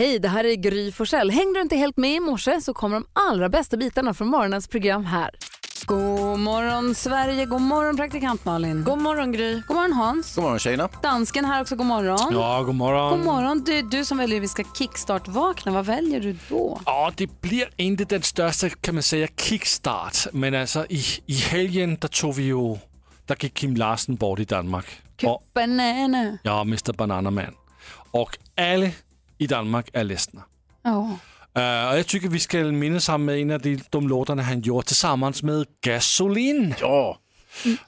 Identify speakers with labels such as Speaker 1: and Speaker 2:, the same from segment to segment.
Speaker 1: Hej, det här är Gry Forssell. Hängde du inte helt med i morse så kommer de allra bästa bitarna från morgonens program här. God morgon Sverige, god morgon praktikant Malin.
Speaker 2: God morgon Gry.
Speaker 1: God morgon Hans.
Speaker 3: God morgon tjejerna.
Speaker 1: Dansken här också, god morgon.
Speaker 4: Ja, god morgon.
Speaker 1: God morgon. Du, du som väljer att vi ska kickstart-vakna, vad väljer du då?
Speaker 4: Ja, det blir inte den största kan man säga kickstart, men alltså i, i helgen där tog vi ju, där gick Kim Larsen bort i Danmark. Och,
Speaker 1: Banana.
Speaker 4: ja, Mr Bananaman. Och alla i Danmark är ledsna.
Speaker 1: Ja.
Speaker 4: Uh, och jag tycker vi ska minnas honom med en av de, de låtarna han gjorde tillsammans med Gasolin.
Speaker 3: Ja,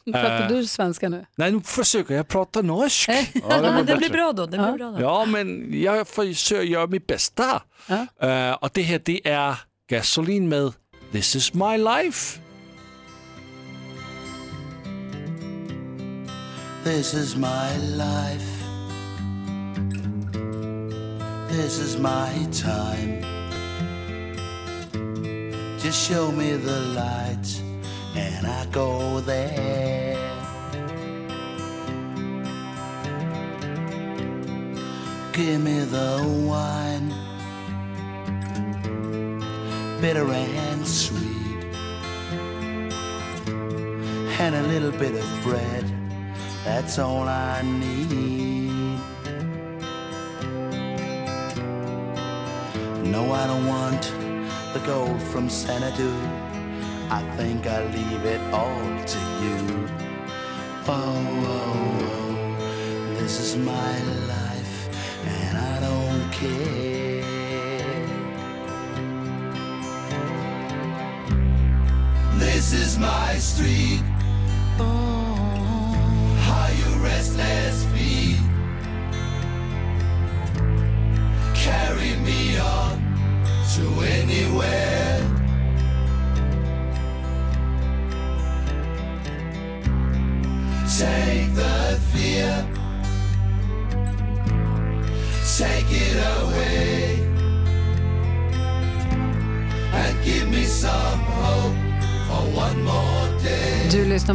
Speaker 1: Pratar du svenska nu?
Speaker 4: Nej, nu försöker jag prata norsk.
Speaker 3: ja det
Speaker 2: Ja, men det blir bra då. Det blir bra då.
Speaker 4: Ja, men jag försöker göra mitt bästa.
Speaker 1: Ja.
Speaker 4: Uh, och det här det är Gasolin med This is my life.
Speaker 5: This is my life. This is my time. Just show me the light and I go there. Give me the wine, bitter and sweet, and a little bit of bread. That's all I need. No, I don't want the gold from Xanadu. I think I leave it all to you. Oh, oh, oh, this is my life, and I don't care. This is my street.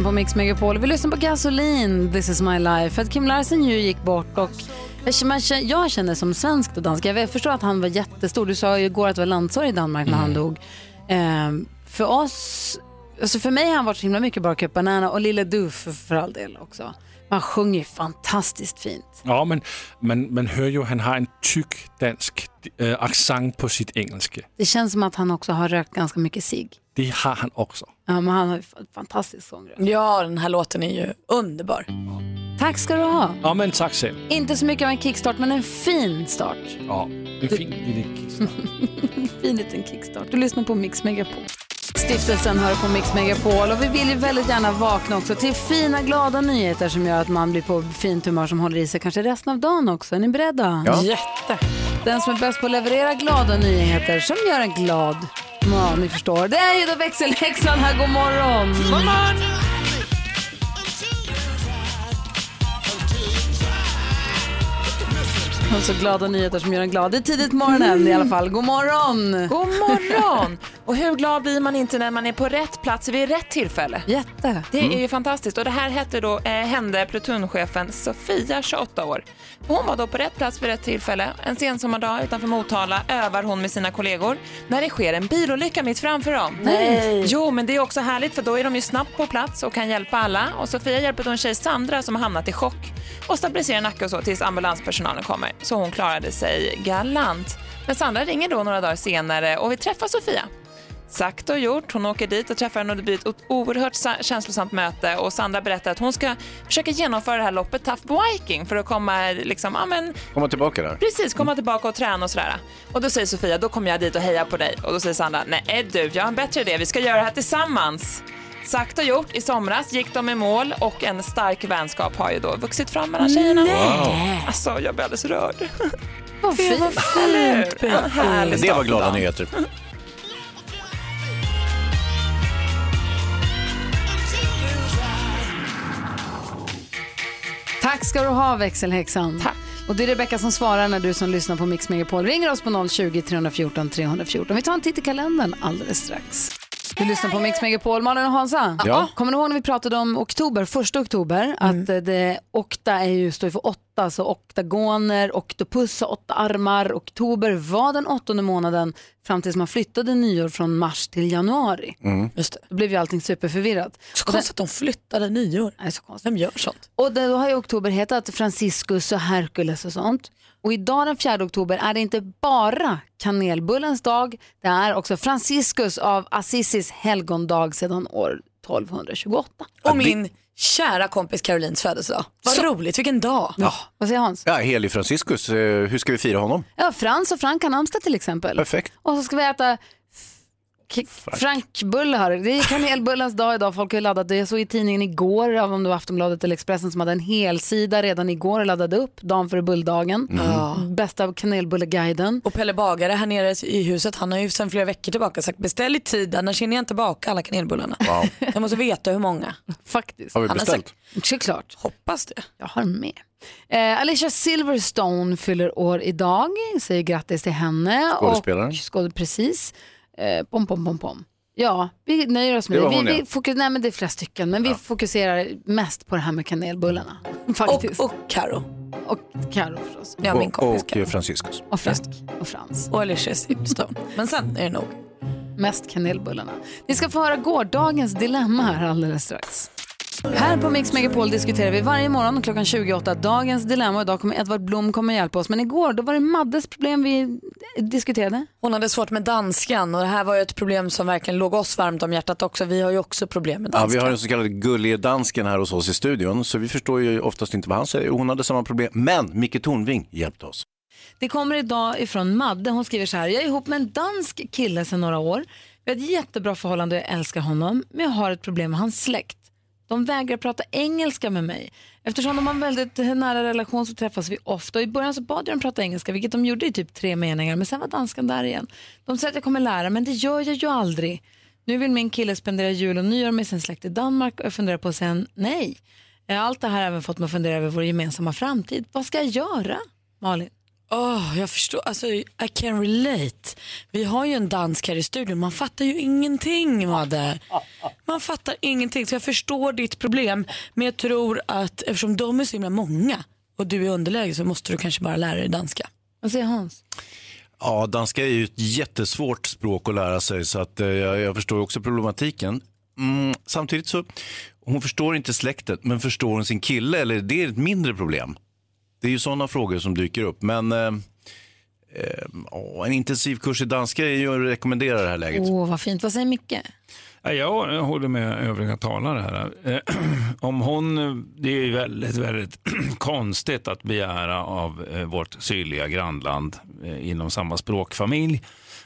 Speaker 1: På Mix Megapol. Vi lyssnar på Gasolin, This is my life. För att Kim Larsen ju gick bort och jag känner- man känner- jag känner som svensk och dansk, jag förstår att han var jättestor. Du sa ju igår att det var landssorg i Danmark när han dog. Ehm, för oss, alltså för mig har han varit så himla mycket bara Cup Banana och Lille Du för, för all del också. Man sjunger ju fantastiskt fint.
Speaker 4: Ja, men man, man hör ju han har en tyck dansk äh, accent på sitt engelska.
Speaker 1: Det känns som att han också har rökt ganska mycket cigg.
Speaker 4: Det har han också.
Speaker 1: Ja, men han har ju fa- fantastisk sångröst.
Speaker 2: Ja, den här låten är ju underbar.
Speaker 1: Tack ska du ha.
Speaker 4: Ja, men tack själv.
Speaker 1: Inte så mycket av en kickstart, men en fin start.
Speaker 4: Ja, en fin liten kickstart.
Speaker 1: fin liten kickstart. Du lyssnar på Mix Megapol. Stiftelsen hör på Mix Megapol och vi vill ju väldigt gärna vakna också till fina glada nyheter som gör att man blir på fint humör som håller i sig kanske resten av dagen också. Är ni beredda?
Speaker 3: Ja.
Speaker 2: Jätte.
Speaker 1: Den som är bäst på att leverera glada nyheter som gör en glad. Ja, ni förstår. Det är ju då växelhäxan här. God morgon! God morgon! Och så glada nyheter som gör en glad. Det är tidigt morgonen i alla fall. God morgon!
Speaker 2: God morgon! Och hur glad blir man inte när man är på rätt plats vid rätt tillfälle?
Speaker 1: Jätte.
Speaker 2: Det är ju fantastiskt och det här hette då, eh, hände plutonchefen Sofia, 28 år. Hon var då på rätt plats vid rätt tillfälle. En sensommardag utanför Motala övar hon med sina kollegor när det sker en bilolycka mitt framför dem.
Speaker 1: Nej.
Speaker 2: Jo, men det är också härligt för då är de ju snabbt på plats och kan hjälpa alla. Och Sofia hjälper då en tjej, Sandra, som har hamnat i chock och stabiliserar nacke och så tills ambulanspersonalen kommer. Så hon klarade sig galant. Men Sandra ringer då några dagar senare och vill träffa Sofia. Sagt och gjort. Hon åker dit och träffar henne och det blir ett oerhört sa- känslosamt möte och Sandra berättar att hon ska försöka genomföra det här loppet Tough Viking för att komma liksom, ja men
Speaker 3: Komma tillbaka där.
Speaker 2: Precis, komma tillbaka och träna och sådär. Och då säger Sofia, då kommer jag dit och hejar på dig. Och då säger Sandra, nej du, jag har en bättre idé, vi ska göra det här tillsammans. Sagt och gjort, i somras gick de i mål och en stark vänskap har ju då vuxit fram mellan tjejerna. Alltså, jag blir alldeles rörd.
Speaker 1: Vad fint.
Speaker 3: Det var glada nyheter.
Speaker 1: Tack ska du ha växelhäxan.
Speaker 2: Tack.
Speaker 1: Och det är Rebecka som svarar när du som lyssnar på Mix Megapol ringer oss på 020 314 314. Vi tar en titt i kalendern alldeles strax. Du lyssnar på Mix Megapol. Malin och Hansa,
Speaker 3: Ja.
Speaker 1: kommer ni ihåg när vi pratade om oktober, första oktober, att eh, det, okta är ju, står för åtta
Speaker 6: alltså oktagoner, oktopus åtta armar. Oktober var den åttonde månaden fram tills man flyttade nyår från mars till januari.
Speaker 7: Just det.
Speaker 6: Då blev ju allting superförvirrat.
Speaker 7: Så konstigt att de flyttade nyår.
Speaker 6: Nej, så konstigt.
Speaker 7: Vem gör sånt?
Speaker 6: Och då har ju oktober hetat Franciscus och Hercules och sånt. Och idag den 4 oktober är det inte bara kanelbullens dag, det är också Franciscus av Assisis helgondag sedan år 1228.
Speaker 7: Och min kära kompis Carolines födelsedag. Vad roligt, vilken dag.
Speaker 6: Vad säger Hans?
Speaker 3: Ja, helig Franciscus, eh, hur ska vi fira honom?
Speaker 6: Ja, Frans och Frank har namnsdag till exempel.
Speaker 3: Perfekt.
Speaker 6: Och så ska vi äta Har det. Är kanelbullens dag idag. Folk har laddat det. Jag såg i tidningen igår, om det var Aftonbladet eller Expressen, som hade en helsida redan igår och laddade upp dagen före bulldagen. Bästa kanelbulleguiden.
Speaker 7: Och Pelle Bagare här nere i huset, han har ju sedan flera veckor tillbaka sagt beställ i tid, annars hinner jag inte baka alla kanelbullarna.
Speaker 3: Wow.
Speaker 7: Jag måste veta hur många.
Speaker 6: Faktiskt.
Speaker 3: Har vi
Speaker 7: Han har
Speaker 3: beställt?
Speaker 6: Såklart.
Speaker 7: Hoppas det.
Speaker 6: Jag har med. Eh, Alicia Silverstone fyller år idag. Säger grattis till henne.
Speaker 3: Skådespelaren.
Speaker 6: Och skåd, precis. Eh, pom, pom, pom, pom. Ja, vi nöjer oss med
Speaker 3: Det
Speaker 6: det. Vi,
Speaker 3: hon,
Speaker 6: vi
Speaker 3: ja.
Speaker 6: fokus, nej, men det är flera stycken, men vi fokuserar mest på det här med kanelbullarna. Faktiskt.
Speaker 7: Och, och Karo.
Speaker 6: Och Karo förstås.
Speaker 7: Ja, min
Speaker 3: Och,
Speaker 7: kompis
Speaker 3: och
Speaker 7: Karo.
Speaker 3: Franciscus.
Speaker 6: Och Frank och Frans.
Speaker 7: Och Alicia Silverstone. Men sen är det nog.
Speaker 6: Mest kanelbullarna. Ni ska få höra gårdagens dilemma här alldeles strax. Här på Mix Megapol diskuterar vi varje morgon klockan 28 dagens dilemma. Idag kommer Edvard Blom kommer hjälpa oss. Men igår då var det Maddes problem vi diskuterade.
Speaker 7: Hon hade svårt med danskan och det här var ju ett problem som verkligen låg oss varmt om hjärtat också. Vi har ju också problem med
Speaker 3: Ja,
Speaker 7: danskan.
Speaker 3: vi har den så kallade gullige dansken här hos oss i studion, så vi förstår ju oftast inte vad han säger. Hon hade samma problem, men Micke Tornving hjälpte oss.
Speaker 6: Det kommer idag ifrån Madde. Hon skriver så här. Jag är ihop med en dansk kille sedan några år. Vi har ett jättebra förhållande och jag älskar honom. Men jag har ett problem med hans släkt. De vägrar prata engelska med mig. Eftersom de har en väldigt nära relation så träffas vi ofta. Och I början så bad jag dem prata engelska, vilket de gjorde i typ tre meningar. Men sen var danskan där igen. De säger att jag kommer lära, men det gör jag ju aldrig. Nu vill min kille spendera jul och nyår med sin släkt i Danmark och jag funderar på att säga nej. Allt det här har även fått mig att fundera över vår gemensamma framtid. Vad ska jag göra, Malin?
Speaker 7: Åh, jag förstår, alltså I can relate. Vi har ju en dansk här i studion, man fattar ju ingenting Madde. Man fattar ingenting, så jag förstår ditt problem. Men jag tror att eftersom de är så himla många och du är underläge så måste du kanske bara lära dig danska.
Speaker 6: Vad säger Hans?
Speaker 3: Ja, danska är ju ett jättesvårt språk att lära sig, så att, eh, jag, jag förstår också problematiken. Mm, samtidigt så, hon förstår inte släktet, men förstår hon sin kille, eller det är ett mindre problem? Det är ju sådana frågor som dyker upp, men eh, eh, en intensiv kurs i danska är ju att rekommendera det här läget.
Speaker 6: Åh, vad fint. Vad säger Micke?
Speaker 8: Ja, Jag håller med övriga talare här. Eh, Om hon, det är ju väldigt, väldigt konstigt att begära av eh, vårt sydliga grannland eh, inom samma språkfamilj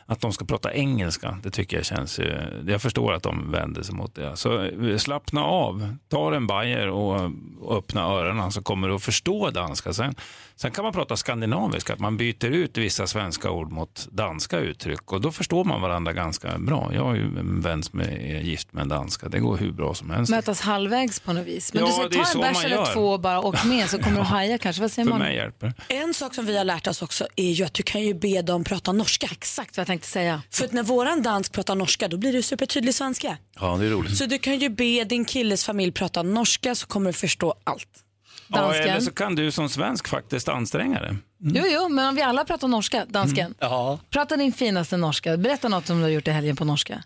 Speaker 8: att de ska prata engelska. Det tycker jag känns, jag förstår att de vänder sig mot det. Så eh, slappna av, ta en bajer och öppna öronen så kommer du att förstå danska. Sen, sen kan man prata skandinaviska, att man byter ut vissa svenska ord mot danska uttryck och då förstår man varandra ganska bra. Jag har ju en vän som är gift med en danska, det går hur bra som helst.
Speaker 6: Mötas halvvägs på något vis. Men
Speaker 8: Ja,
Speaker 6: du säger
Speaker 8: är
Speaker 6: ta en bärs eller två och bara åk med så kommer du haja kanske. Vad säger
Speaker 8: För
Speaker 6: man?
Speaker 8: mig hjälper.
Speaker 7: En sak som vi har lärt oss också är ju att du kan ju be dem prata norska.
Speaker 6: Exakt vad jag tänkte säga.
Speaker 7: För att när våran dansk pratar norska då blir det supertydlig svenska.
Speaker 3: Ja, det är roligt.
Speaker 7: Så du kan ju be din killes familj prata norska så kommer du förstå allt.
Speaker 8: Ja,
Speaker 6: Dansken.
Speaker 8: eller så kan du som svensk faktiskt anstränga dig.
Speaker 6: Jo, jo, men om vi alla pratar norska, dansken.
Speaker 8: Ja.
Speaker 6: Prata din finaste norska. Berätta något som du har gjort i helgen på norska.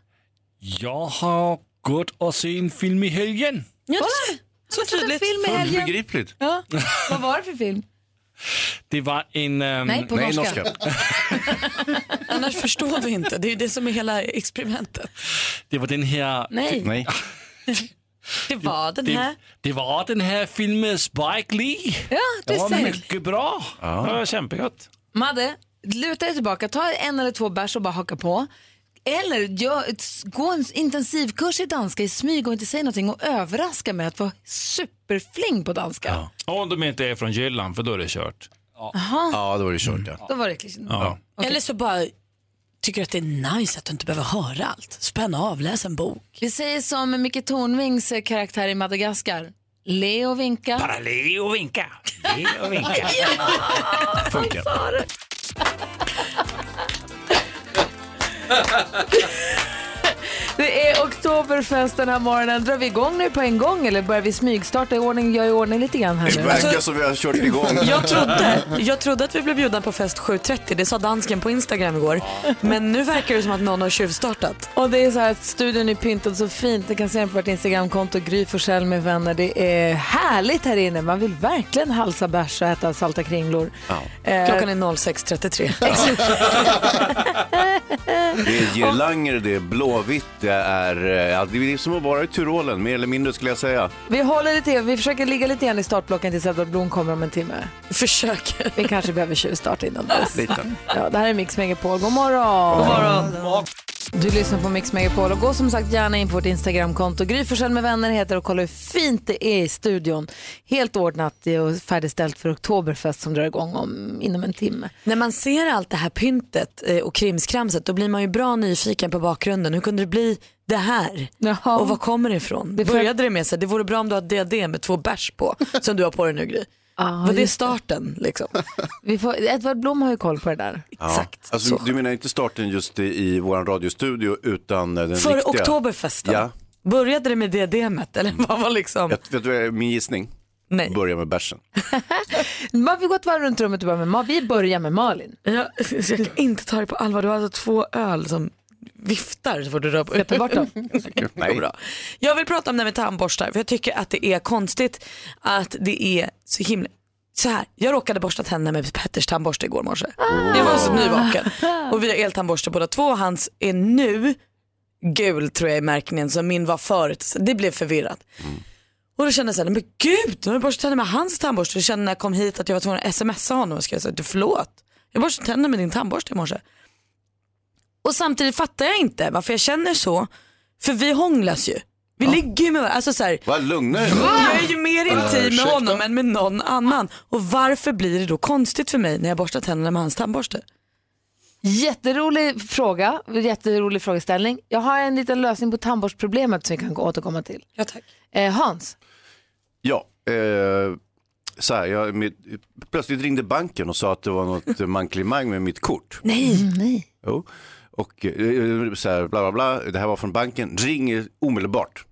Speaker 8: Jag har gått och sett en film i helgen.
Speaker 7: Ja,
Speaker 6: Kolla!
Speaker 7: så
Speaker 6: en
Speaker 7: tydligt.
Speaker 6: film i helgen.
Speaker 3: Obegripligt.
Speaker 6: Ja. Vad var det för film?
Speaker 8: Det var en... ehm,
Speaker 6: Nej, på
Speaker 3: Nej,
Speaker 6: norska.
Speaker 3: norska.
Speaker 7: Annars förstår vi inte. Det är ju det som är hela experimentet.
Speaker 8: Det var den här...
Speaker 6: Nej.
Speaker 3: Nej.
Speaker 7: Det var den här.
Speaker 8: Det, det var den här filmen Spike Lee.
Speaker 6: Ja, du
Speaker 8: Det var
Speaker 6: ser.
Speaker 8: mycket bra. Ja. Det var kämpegott.
Speaker 6: Madde, luta dig tillbaka, ta en eller två bärs och bara haka på. Eller gör, gå en intensivkurs i danska i smyg och inte säga någonting och överraska med att vara superfling på danska.
Speaker 8: Om de inte är från Jylland, för då är det kört.
Speaker 3: Ja, då var det kört. Ja.
Speaker 6: Då var det liksom-
Speaker 8: Ja.
Speaker 7: Eller så bara tycker att det är nice att du inte behöver höra allt. Spänna av, läs en bok.
Speaker 6: Vi säger som Micke Tornvings eh, karaktär i Madagaskar. Le och vinka.
Speaker 8: Bara le och vinka. Le och vinka.
Speaker 3: Funkar.
Speaker 6: Det är oktober Oktoberfest den här morgonen. Drar vi igång nu på en gång eller börjar vi smygstarta i ordning, gör i ordning lite grann här
Speaker 3: Det
Speaker 6: nu?
Speaker 3: verkar som vi har kört igång.
Speaker 7: Jag trodde, jag trodde att vi blev bjudna på fest 7.30, det sa dansken på Instagram igår. Men nu verkar det som att någon har tjuvstartat.
Speaker 6: Och det är så här att studion är pyntad så fint. Ni kan se den på vårt Instagramkonto, Gry Forssell med vänner. Det är härligt här inne. Man vill verkligen halsa bärs och äta salta kringlor. Eh,
Speaker 7: Klockan är 06.33.
Speaker 3: Det är girlanger, det är blåvitt, det är, eh, ja, det är som att vara i Tyrolen, mer eller mindre skulle jag säga.
Speaker 6: vi håller lite, vi försöker ligga lite grann i startblocken tills Edvard Blom kommer om en timme.
Speaker 7: Försök.
Speaker 6: Vi kanske behöver tjuvstarta innan dess.
Speaker 3: Lite.
Speaker 6: Ja, det här är Mix Megapol. God morgon! God morgon! Du lyssnar på Mix Megapol och gå som sagt gärna in på vårt Instagramkonto. Gry Forssell med vänner heter och kolla hur fint det är i studion. Helt ordnat och färdigställt för Oktoberfest som drar igång om, inom en timme.
Speaker 7: När man ser allt det här pyntet eh, och krimskramset då blir man ju bra nyfiken på bakgrunden. Hur kunde det bli det här?
Speaker 6: Jaha.
Speaker 7: Och var kommer det ifrån?
Speaker 6: Det för-
Speaker 7: Började det med här, det vore bra om du har diadem med två bärs på som du har på dig nu Gry. Var det starten liksom?
Speaker 6: Vi får, Edvard Blom har ju koll på det där.
Speaker 7: Exakt.
Speaker 3: Alltså, du menar inte starten just i, i vår radiostudio utan den
Speaker 7: För
Speaker 3: riktiga?
Speaker 7: oktoberfesten?
Speaker 3: Ja.
Speaker 7: Började det med diademet eller vad var liksom?
Speaker 3: Jag, vet du min gissning?
Speaker 7: Nej.
Speaker 3: Börja med bärsen.
Speaker 6: Man vi går ett varv runt rummet och börjar med. Vi börjar med Malin.
Speaker 7: Jag, jag kan inte ta det på allvar. Du har alltså två öl som viftar så fort du rör på
Speaker 6: ta bort dem?
Speaker 3: Nej.
Speaker 7: Bra. Jag vill prata om det här med tandborstar för jag tycker att det är konstigt att det är så himla så här, jag råkade borsta tänderna med Petters tandborste igår morse. Jag var så nyvaken och vi har eltandborste båda två. Hans är nu gul tror jag är märkningen så min var förut. Så Det blev förvirrat. Och då kände jag såhär, men gud, nu har jag borstat tänderna med hans tandborste. Jag kände när jag kom hit att jag var tvungen att smsa honom och såhär, du förlåt. Jag borstade tänderna med din tandborste i morse. Och samtidigt fattar jag inte varför jag känner så. För vi hånglas ju. Vi ligger ju med varandra. Alltså så här,
Speaker 3: Vad lugna dig nu.
Speaker 7: jag är ju mer intim med honom än med någon annan. Och varför blir det då konstigt för mig när jag borstar tänderna med hans tandborste?
Speaker 6: Jätterolig fråga, jätterolig frågeställning. Jag har en liten lösning på tandborstproblemet som vi kan återkomma till.
Speaker 7: Ja, tack.
Speaker 6: Eh, Hans,
Speaker 3: Ja, eh, så här, jag, mitt, plötsligt ringde banken och sa att det var något manklimang med mitt kort.
Speaker 7: Nej.
Speaker 6: nej.
Speaker 3: Jo. Och eh, så här, bla bla bla, det här var från banken, ring omedelbart.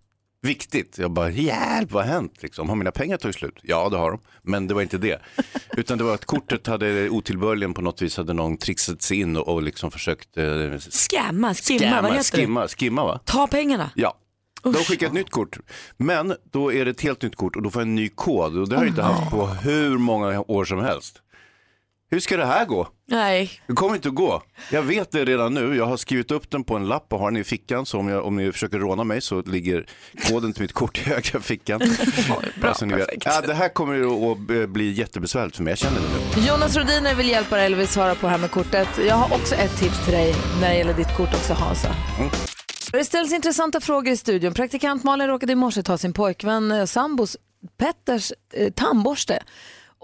Speaker 3: Viktigt. Jag bara, hjälp, vad har hänt? Liksom, har mina pengar tagit slut? Ja, det har de. Men det var inte det. Utan det var att kortet hade otillbörligen på något vis hade någon trixat sig in och, och liksom försökt eh,
Speaker 7: Scamma, skimma, vad heter det?
Speaker 3: skimma, skimma va?
Speaker 7: Ta pengarna.
Speaker 3: Ja. De skickar ett nytt kort, men då är det ett helt nytt kort och då får jag en ny kod och det har jag inte haft på hur många år som helst. Hur ska det här gå?
Speaker 7: Nej.
Speaker 3: Det kommer inte att gå. Jag vet det redan nu. Jag har skrivit upp den på en lapp och har den i fickan. Så om, jag, om ni försöker råna mig så ligger koden till mitt kort i högra fickan. Vet.
Speaker 7: perfekt.
Speaker 3: Ja, det här kommer att bli jättebesvärligt för mig. Jag känner det nu.
Speaker 6: Jonas Rodiner vill hjälpa dig eller vill svara på det här med kortet. Jag har också ett tips till dig när det gäller ditt kort också Hansa. Det ställs intressanta frågor i studion. Praktikant Malin råkade i morse ta sin pojkvän eh, sambos Petters eh, tandborste.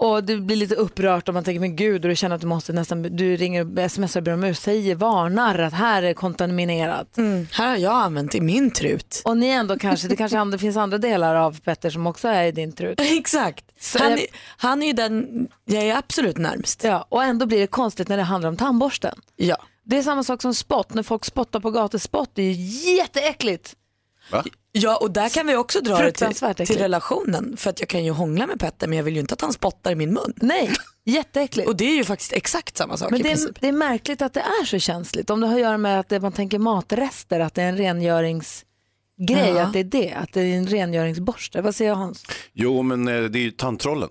Speaker 6: Och du blir lite upprört och man tänker men gud och du känner att du måste nästan, du ringer, smsar och ber om ursäkt, säger, varnar att här är kontaminerat.
Speaker 7: Mm. Här har jag använt i min trut.
Speaker 6: Och ni ändå kanske, det kanske andra, finns andra delar av Petter som också är i din trut.
Speaker 7: Exakt.
Speaker 6: Så
Speaker 7: Han,
Speaker 6: jag-
Speaker 7: är- han är ju den jag är absolut närmst.
Speaker 6: Ja, och ändå blir det konstigt när det handlar om tandborsten.
Speaker 7: Ja.
Speaker 6: Det är samma sak som spott, när folk spottar på gator. Spott är ju jätteäckligt.
Speaker 3: Va?
Speaker 7: Ja och där kan vi också dra det till, till relationen. För att jag kan ju hångla med Petter men jag vill ju inte att han spottar i min mun.
Speaker 6: Nej, jätteäckligt.
Speaker 7: Och det är ju faktiskt exakt samma sak
Speaker 6: Men
Speaker 7: i
Speaker 6: det är, det är märkligt att det är så känsligt. Om det har att göra med att det, man tänker matrester, att det är en rengöringsgrej,
Speaker 7: Ja.
Speaker 6: att det är det, att det är en rengöringsborste. Vad säger Hans?
Speaker 3: Jo, men eh, det är ju tandtrollen.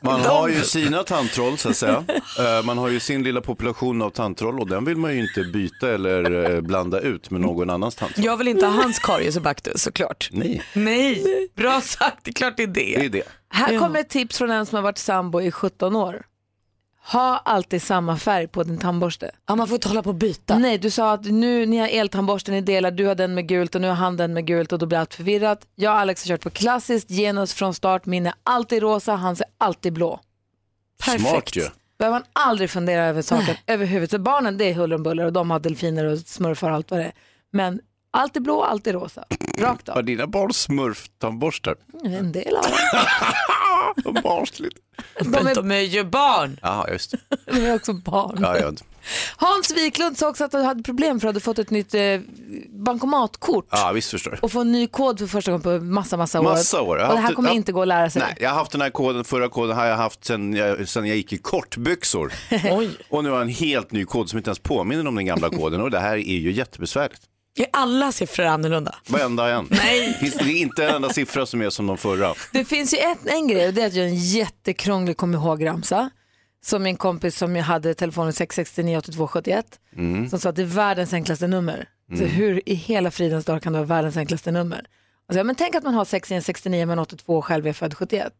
Speaker 3: Man har ju sina tandtroll så att säga. Eh, Man har ju sin lilla population av tandtroll och den vill man ju inte byta eller eh, blanda ut med någon annans tandtroll.
Speaker 7: Jag vill inte ha hans karies och baktus såklart.
Speaker 3: Nej,
Speaker 7: Nej, bra sagt. Det är klart det är det.
Speaker 3: det är det.
Speaker 6: Här
Speaker 7: Ja.
Speaker 6: kommer ett tips från en som har varit sambo i 17 år. Ha alltid samma färg på din tandborste.
Speaker 7: Ja, man får inte hålla på och byta.
Speaker 6: Nej, du sa att nu ni har eltandborsten, ni delar, du har den med gult och nu har han den med gult och då blir allt förvirrat. Jag och Alex har kört på klassiskt genus från start, min är alltid rosa, hans är alltid blå.
Speaker 7: Perfekt.
Speaker 3: Smart ju.
Speaker 6: Behöver man aldrig fundera över saken överhuvudtaget. Barnen det är huller om buller och de har delfiner och smurfar och allt vad det är. Men Alltid blå, alltid rosa. Rakt av.
Speaker 3: Har dina barn smurftandborstar?
Speaker 6: En del av dem.
Speaker 3: Barnsligt.
Speaker 7: Men de är ju barn.
Speaker 3: Ja, just det.
Speaker 6: De är också barn.
Speaker 3: Ja, ja.
Speaker 6: Hans Wiklund sa också att du hade problem för att du fått ett nytt eh, bankomatkort.
Speaker 3: ja visst förstår jag.
Speaker 6: Och få en ny kod för första gången på massa, massa år.
Speaker 3: Massa år. Jag
Speaker 6: Och det här kommer
Speaker 3: ja.
Speaker 6: inte gå att lära sig.
Speaker 3: Nej, jag har haft den här koden, förra koden har jag haft sen jag, sen jag gick i kortbyxor.
Speaker 7: Oj.
Speaker 3: Och nu har jag en helt ny kod som inte ens påminner om den gamla koden och det här är ju jättebesvärligt.
Speaker 7: Är alla siffror annorlunda?
Speaker 3: Varenda en.
Speaker 7: Nej.
Speaker 3: Finns det inte en enda siffra som är som de förra.
Speaker 6: Det finns ju ett, en grej och det är att jag är en jättekrånglig kom ihåg-ramsa. Som min kompis som jag hade telefonen 669 82 71
Speaker 3: Mm.
Speaker 6: som sa att det är världens enklaste nummer. Så hur i hela fridens dag kan det vara världens enklaste nummer? Alltså, ja, men tänk att man har 669 men 82 och själv är född 71.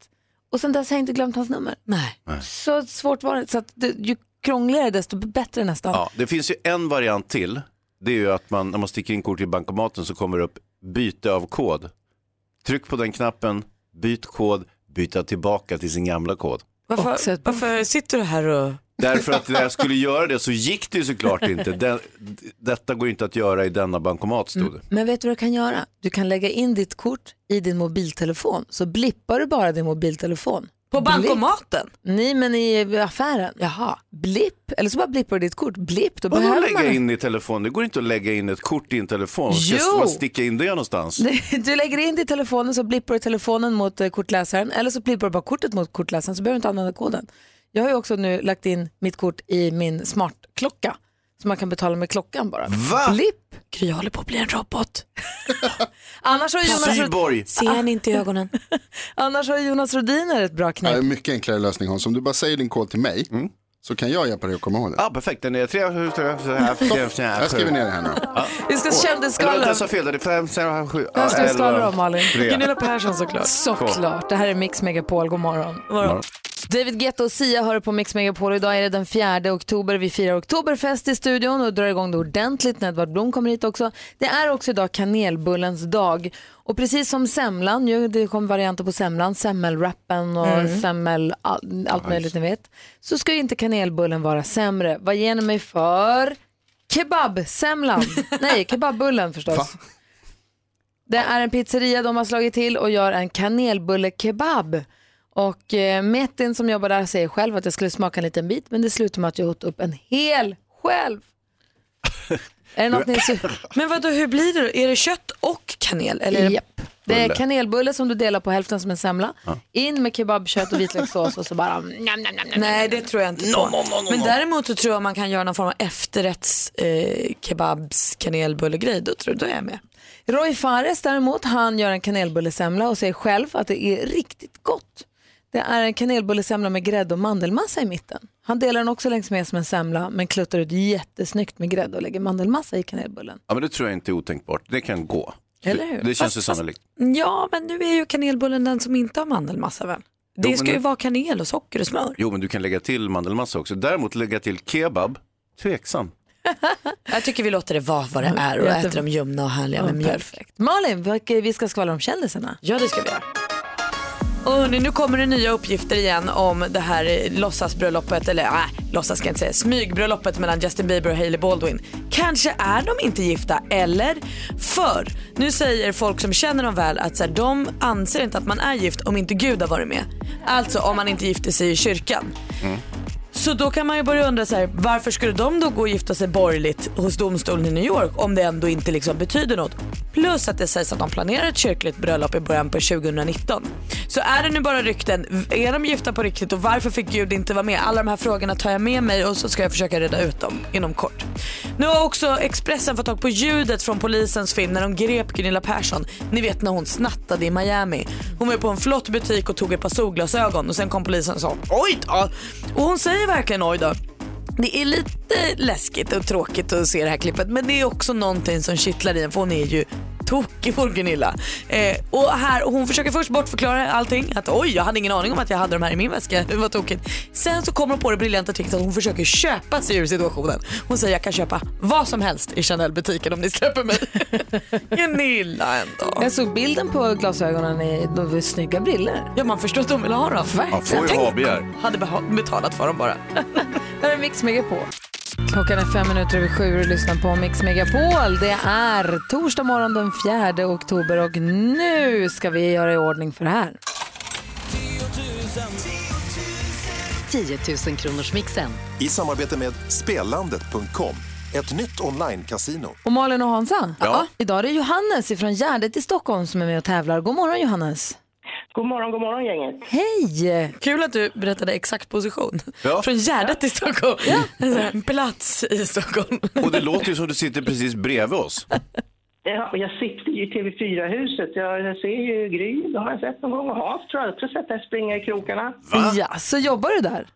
Speaker 6: Och sen dess har jag inte glömt hans nummer.
Speaker 7: Nej.
Speaker 6: Så svårt var det. Så att det, ju krångligare desto bättre nästan.
Speaker 3: Ja, det finns ju en variant till. Det är ju att man, när man sticker in kort i bankomaten så kommer det upp byte av kod. Tryck på den knappen, byt kod, byta tillbaka till sin gamla kod.
Speaker 7: Varför, varför sitter du här och...
Speaker 3: Därför att när jag skulle göra det så gick det ju såklart inte. Den, detta går inte att göra i denna bankomat stod det.
Speaker 6: Men vet du vad du kan göra? Du kan lägga in ditt kort i din mobiltelefon så blippar du bara din mobiltelefon.
Speaker 7: På bankomaten?
Speaker 6: Nej men i affären. Jaha. Blipp, eller så bara blippar du ditt kort. Blipp, då
Speaker 3: Vadå
Speaker 6: behöver
Speaker 3: lägga
Speaker 6: man
Speaker 3: in i telefon? Det går inte att lägga in ett kort i en telefon. Ska
Speaker 6: Jo.
Speaker 3: man sticka in det någonstans?
Speaker 6: Du lägger in det i telefonen så blippar du telefonen mot eh, kortläsaren eller så blippar du bara kortet mot kortläsaren så behöver du inte använda koden. Jag har ju också nu lagt in mitt kort i min smartklocka så man kan betala med klockan bara.
Speaker 3: Va?
Speaker 6: Blipp.
Speaker 7: Gry håller på att bli en robot.
Speaker 6: Annars har Jonas,
Speaker 3: Syborg.
Speaker 7: Ser han inte i ögonen?
Speaker 6: annars har Jonas Rodiner ett bra
Speaker 9: Ja,
Speaker 6: knep.
Speaker 9: en mycket enklare lösning Hans. Om du bara säger din kod till mig så kan jag hjälpa dig att komma ihåg det.
Speaker 3: Ja, perfekt. Den är tre,
Speaker 9: Jag skriver ner det här nu.
Speaker 6: Vi ska
Speaker 3: Eller
Speaker 6: kändisskvallra.
Speaker 3: jag sa fel. Det är fem, sex, sju,
Speaker 6: Vem ska skvallra om Malin?
Speaker 7: Gunilla Persson såklart.
Speaker 6: Såklart. Det här är Mix Megapol. God morgon. David Guetta och Sia hör på Mix Megapol. Idag är det den 4 oktober. Vi firar oktoberfest i studion och drar igång det ordentligt när Edvard Blom kommer hit också. Det är också idag kanelbullens dag. Och precis som semlan, ju, det kom varianter på semlan, semmelwrappen och semmel, all, allt möjligt ni vet. Så ska inte kanelbullen vara sämre. Vad ger ni mig för kebabsemlan? Nej, kebabbullen förstås.
Speaker 9: Va?
Speaker 6: Det är en pizzeria de har slagit till och gör en kanelbulle-kebab. Och eh, Metin som jobbar där säger själv att jag skulle smaka en liten bit men det slutar med att jag åt upp en hel själv. är det något ni är
Speaker 7: Men vadå, hur blir det då? Är det kött och kanel? Eller är det...
Speaker 6: Japp. Det är
Speaker 3: Bulle.
Speaker 6: kanelbulle som du delar på hälften som en semla. In med kebabkött och vitlökssås och så bara mm, njam, njam, njam, njam.
Speaker 7: Nej, det tror jag inte på. Men däremot så tror jag man kan göra någon form av efterrätts eh, kebabs kanelbullegrej. Då tror då är jag med.
Speaker 6: Roy Fares däremot, han gör en kanelbullesemla och säger själv att det är riktigt gott. Det är en kanelbullesemla med grädde och mandelmassa i mitten. Han delar den också längs med som en semla men kluttar ut jättesnyggt med grädde och lägger mandelmassa i kanelbullen.
Speaker 3: Ja, men det tror jag inte är otänkbart. Det kan gå.
Speaker 6: Eller hur?
Speaker 3: Det, det känns ju sannolikt.
Speaker 7: Ja, men nu är ju kanelbullen den som inte har mandelmassa väl? Det
Speaker 3: men
Speaker 7: ska
Speaker 3: nu-
Speaker 7: ju vara kanel och socker och smör.
Speaker 3: Jo, men du kan lägga till mandelmassa också. Däremot lägga till kebab, tveksam.
Speaker 7: Jag tycker vi låter det vara vad det är och äter dem ljumna och härliga med mjölk.
Speaker 6: Perfekt. Malin, vi ska skvallra om kändisarna.
Speaker 7: Ja, det ska vi göra. Och hörni, nu kommer det nya uppgifter igen om det här låtsasbröllopet, eller äh, låtsas ska jag inte säga, smygbröllopet mellan Justin Bieber och Hailey Baldwin. Kanske är de inte gifta, eller? För nu säger folk som känner dem väl att så här, de anser inte att man är gift om inte Gud har varit med. Alltså om man inte gifter sig i kyrkan. Mm. Så då kan man ju börja undra så här, varför skulle de då gå och gifta sig borgerligt hos domstolen i New York om det ändå inte liksom betyder något? Plus att det sägs att de planerar ett kyrkligt bröllop i början på 2019. Så är det nu bara rykten, är de gifta på riktigt och varför fick Gud inte vara med? Alla de här frågorna tar jag med mig och så ska jag försöka reda ut dem inom kort. Nu har också Expressen fått tag på ljudet från polisens film när de grep Gunilla Persson. Ni vet när hon snattade i Miami. Hon var ju på en flott butik och tog ett par solglasögon och sen kom polisen och sa oj då. Och hon säger verkligen oj då. Det är lite läskigt och tråkigt att se det här klippet men det är också någonting som kittlar i en för hon är ju tokig vår Gunilla. Eh, och här, och hon försöker först bortförklara allting. Att oj, jag hade ingen aning om att jag hade de här i min väska. Det var tokigt. Sen så kommer hon på det briljanta tricket att hon försöker köpa sig ur situationen. Hon säger jag kan köpa vad som helst i Chanel-butiken om ni släpper mig. Gunilla ändå.
Speaker 6: Jag såg bilden på glasögonen i de var snygga briller.
Speaker 7: Ja man förstår att de vill ha dem.
Speaker 3: Man får ju
Speaker 7: Tänk-. Hade betalat för dem bara.
Speaker 6: Här är Mix Megapol. Klockan är fem minuter över sju och lyssnar på Mix Megapol. Det är torsdag morgon den 4 oktober och nu ska vi göra i ordning för det här.
Speaker 10: 10 000 kronors mixen.
Speaker 11: I samarbete med Spelandet.com, ett nytt online-casino.
Speaker 6: Och Malin och Hansa,
Speaker 11: Ja.
Speaker 6: idag är det Johannes från Gärdet i Stockholm som är med och tävlar. God morgon Johannes.
Speaker 12: God morgon, god morgon gänget.
Speaker 6: Hej!
Speaker 7: Kul att du berättade exakt position.
Speaker 3: Ja.
Speaker 7: Från Gärdet i Stockholm. Här plats i Stockholm.
Speaker 3: Och det låter ju som du sitter precis bredvid oss.
Speaker 12: Ja, jag sitter ju i TV4-huset. Jag, jag ser ju Gry, det har jag sett någon gång. Och Hans tror jag också sett dig springa i krokarna.
Speaker 6: Ja, så jobbar du där?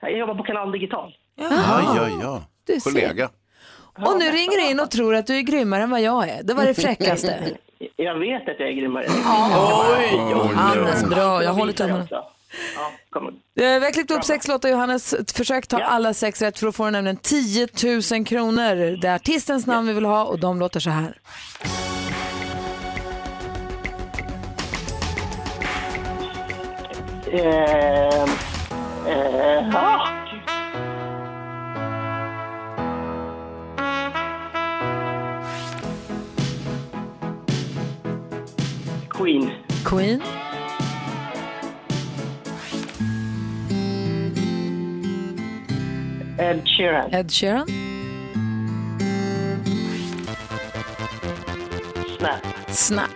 Speaker 12: Jag jobbar på Kanal Digital.
Speaker 3: Ja, ja, ja.
Speaker 6: Du ser.
Speaker 3: Kollega.
Speaker 6: Och nu ringer du in och tror att du är grymmare än vad jag är. Det var det fräckaste.
Speaker 12: Jag vet att jag är grymmare.
Speaker 7: Oj, Johannes, bra. Jag håller tummarna.
Speaker 12: Ja, kom.
Speaker 6: Eh, Vi har klippt upp sex låtar Johannes. Försök ta
Speaker 12: Ja.
Speaker 6: alla sex rätt för att få nämligen 10 000 kronor. Det är artistens namn vi vill ha och de låter så här.
Speaker 12: Eh, eh, Sheeran.
Speaker 6: Ed Sheeran,
Speaker 12: Snap.
Speaker 6: Snap,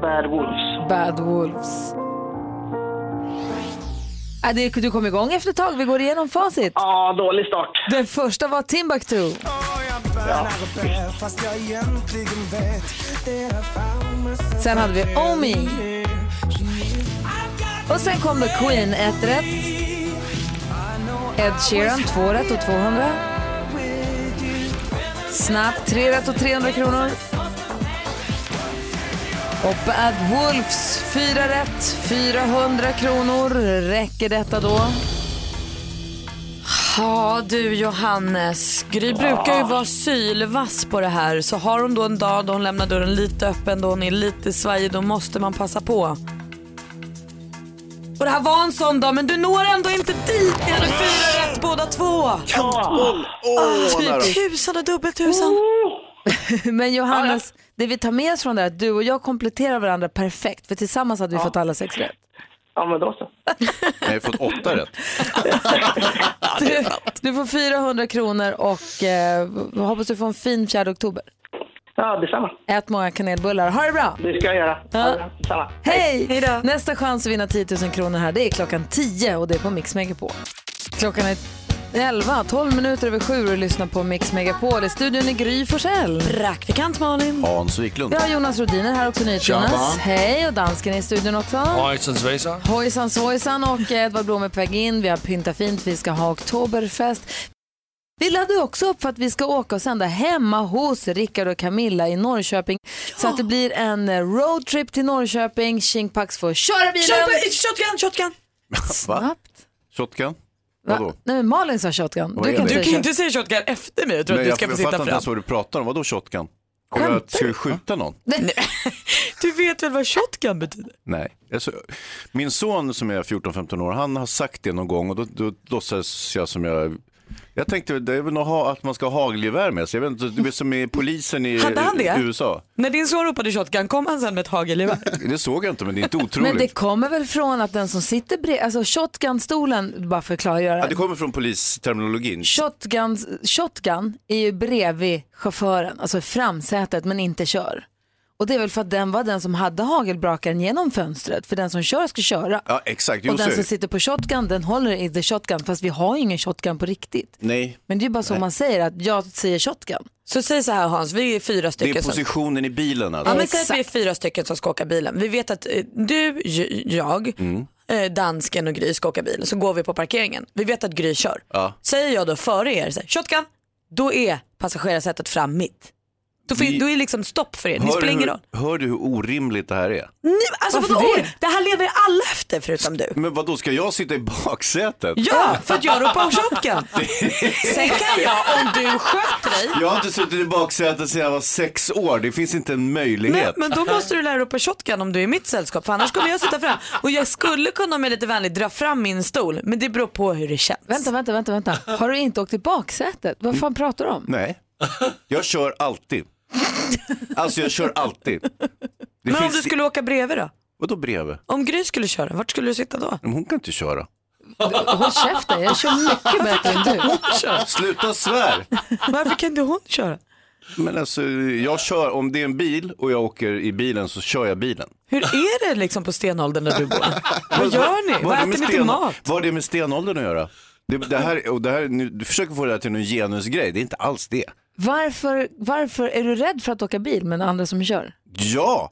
Speaker 12: Bad Wolves.
Speaker 6: Bad Wolves. Äh, det, du kom igång efter ett tag. Vi går igenom facit.
Speaker 12: Ja, dålig start.
Speaker 6: Den första var Timbuktu. Sen hade vi Omi. Och sen kom Queen, ett rätt. Ed Sheeran, två rätt och 200. Snap, tre rätt och 300 kronor. Och Bad Wolves, fyra rätt, 400 kronor. Räcker detta då?
Speaker 7: Ja du Johannes, Gry brukar ju vara sylvass på det här. Så har hon då en dag då hon lämnar dörren lite öppen, då hon är lite svajig, då måste man passa på. Och det här var en sån dag, men du når ändå inte dit. Ni hade fyra rätt båda två.
Speaker 3: Åh, nära.
Speaker 7: Typ tusan och dubbeltusan.
Speaker 6: Men Johannes, det vi tar med oss från det här, att du och jag kompletterar varandra perfekt. För tillsammans hade vi fått alla sex rätt.
Speaker 12: Ja, men då så.
Speaker 3: Jag har fått åtta rätt.
Speaker 6: Du, du får 400 kronor och eh, hoppas du får en fin 4 oktober.
Speaker 12: Ja, detsamma.
Speaker 6: Ät många kanelbullar. Ha det bra!
Speaker 12: Det ska jag göra. Ja. det bra. Detsamma.
Speaker 6: Hej! Nästa chans att vinna 10 000 kronor här, det är klockan 10 och det är på Mix Megapol. Klockan är 11, 12 minuter över 7 och lyssnar på Mix Megapol. I studion är Gry Forssell.
Speaker 7: Praktikant Malin.
Speaker 3: Hans Wiklund.
Speaker 6: Vi har Jonas Rodiner här också, NyhetsJonas. Hej, och dansken är i studion också.
Speaker 13: Hojsan svejsan.
Speaker 6: Hojsan svojsan och Edvard Blom är på väg in. Vi har pyntat fint, vi ska ha oktoberfest. Vi laddar också upp för att vi ska åka och sända hemma hos Rickard och Camilla i Norrköping. Så att det blir en roadtrip till Norrköping. Shinkpax får köra bilen.
Speaker 7: Kör, shotgun, shotgun.
Speaker 6: Snabbt.
Speaker 3: Shotgun?
Speaker 6: Va?
Speaker 3: Vadå?
Speaker 6: Nej, men Malin sa shotgun.
Speaker 3: Vad
Speaker 6: Du kan inte
Speaker 7: Du kan
Speaker 6: säga
Speaker 7: inte säga shotgun efter mig. Jag tror
Speaker 3: Nej,
Speaker 7: att du
Speaker 3: jag,
Speaker 7: ska få
Speaker 3: jag
Speaker 7: sitta
Speaker 3: fattar inte
Speaker 7: fram.
Speaker 3: ens vad du pratar om. Vadå shotgun?
Speaker 6: Skämtar
Speaker 3: jag, ska du skjuta någon?
Speaker 7: Du vet väl vad shotgun betyder?
Speaker 3: Nej. Alltså, min son som är 14-15 år, han har sagt det någon gång och då, då låtsas jag som jag jag tänkte det är väl ha, att man ska ha hagelgevär med sig. Jag vet inte, det är som i polisen i
Speaker 7: Hade han det?
Speaker 3: USA.
Speaker 7: När din son ropade shotgun, kom han sen med ett hagelgevär?
Speaker 3: Det såg jag inte men det är inte otroligt.
Speaker 6: Men det kommer väl från att den som sitter bredvid, alltså shotgun-stolen, bara för att klargöra.
Speaker 3: ja, det kommer från polisterminologin.
Speaker 6: Shotgun, shotgun är ju bredvid chauffören, alltså framsätet men inte kör. Och det är väl för att den var den som hade hagelbrakaren genom fönstret, för den som kör ska köra.
Speaker 3: Ja exakt, jo,
Speaker 6: och den
Speaker 3: är
Speaker 6: som
Speaker 3: det.
Speaker 6: sitter på shotgun, den håller i the shotgun, fast vi har ju ingen shotgun på riktigt.
Speaker 3: Nej,
Speaker 6: Men det är ju bara så man säger, att jag säger shotgun.
Speaker 7: Så säg så här Hans, vi är fyra
Speaker 3: det
Speaker 7: stycken.
Speaker 3: är
Speaker 7: som-
Speaker 3: positionen i bilen alltså.
Speaker 7: Ja, men säg att vi är fyra stycken som ska åka bilen. Vi vet att eh, du, jag,
Speaker 3: Mm.
Speaker 7: eh, dansken och Gry ska åka bilen. Så går vi på parkeringen. Vi vet att Gry kör.
Speaker 3: Ja.
Speaker 7: Säger jag då före er, så här, shotgun, då är passagerarsätet fram mitt. Då, fin-
Speaker 3: Vi-
Speaker 7: då är det liksom stopp för er, ni
Speaker 3: Hör
Speaker 7: spelar
Speaker 3: du,
Speaker 7: ingen roll.
Speaker 3: hur, hör du hur orimligt det här är?
Speaker 7: Nej, alltså,
Speaker 6: Varför
Speaker 7: vadå?
Speaker 6: det?
Speaker 7: det här lever alla efter förutom du.
Speaker 3: Men vad då ska jag sitta i baksätet?
Speaker 7: Ja, för att jag ropar shotgun. Sen kan jag, om du sköter dig,
Speaker 3: Jag har inte suttit i baksätet sedan jag var sex år. Det finns inte en
Speaker 7: Nej,
Speaker 3: möjlighet.
Speaker 7: men då måste du lära dig ropa shotgun om du är i mitt sällskap för annars kommer jag sitta fram. Och jag skulle kunna är lite vänlig dra fram min stol men det beror på hur det känns.
Speaker 6: Vänta, vänta, vänta, vänta. Har du inte åkt i baksätet? Vad fan pratar du om?
Speaker 3: Nej, jag kör alltid. Alltså jag kör alltid. Det
Speaker 7: Men om
Speaker 3: finns...
Speaker 7: du skulle åka bredvid då?
Speaker 3: Vadå bredvid?
Speaker 7: Om Gry skulle köra, vart skulle du sitta då?
Speaker 3: Men hon kan inte köra.
Speaker 6: Håll käften, jag kör mycket bättre än du.
Speaker 3: Sluta svär!
Speaker 7: Varför kan inte hon köra?
Speaker 3: Men alltså, jag kör, om det är en bil och jag åker i bilen så kör jag bilen.
Speaker 7: Hur är det liksom på stenåldern där du bor? Vad gör ni? Vad
Speaker 3: har det
Speaker 7: äter
Speaker 3: med
Speaker 7: ni till
Speaker 3: sten-
Speaker 7: mat?
Speaker 3: Vad har det med stenåldern att göra? Det, det här, och det här, nu, du försöker få det här till någon genusgrej, det är inte alls det.
Speaker 6: Varför, varför är du rädd för att åka bil med andra som kör?
Speaker 3: Ja,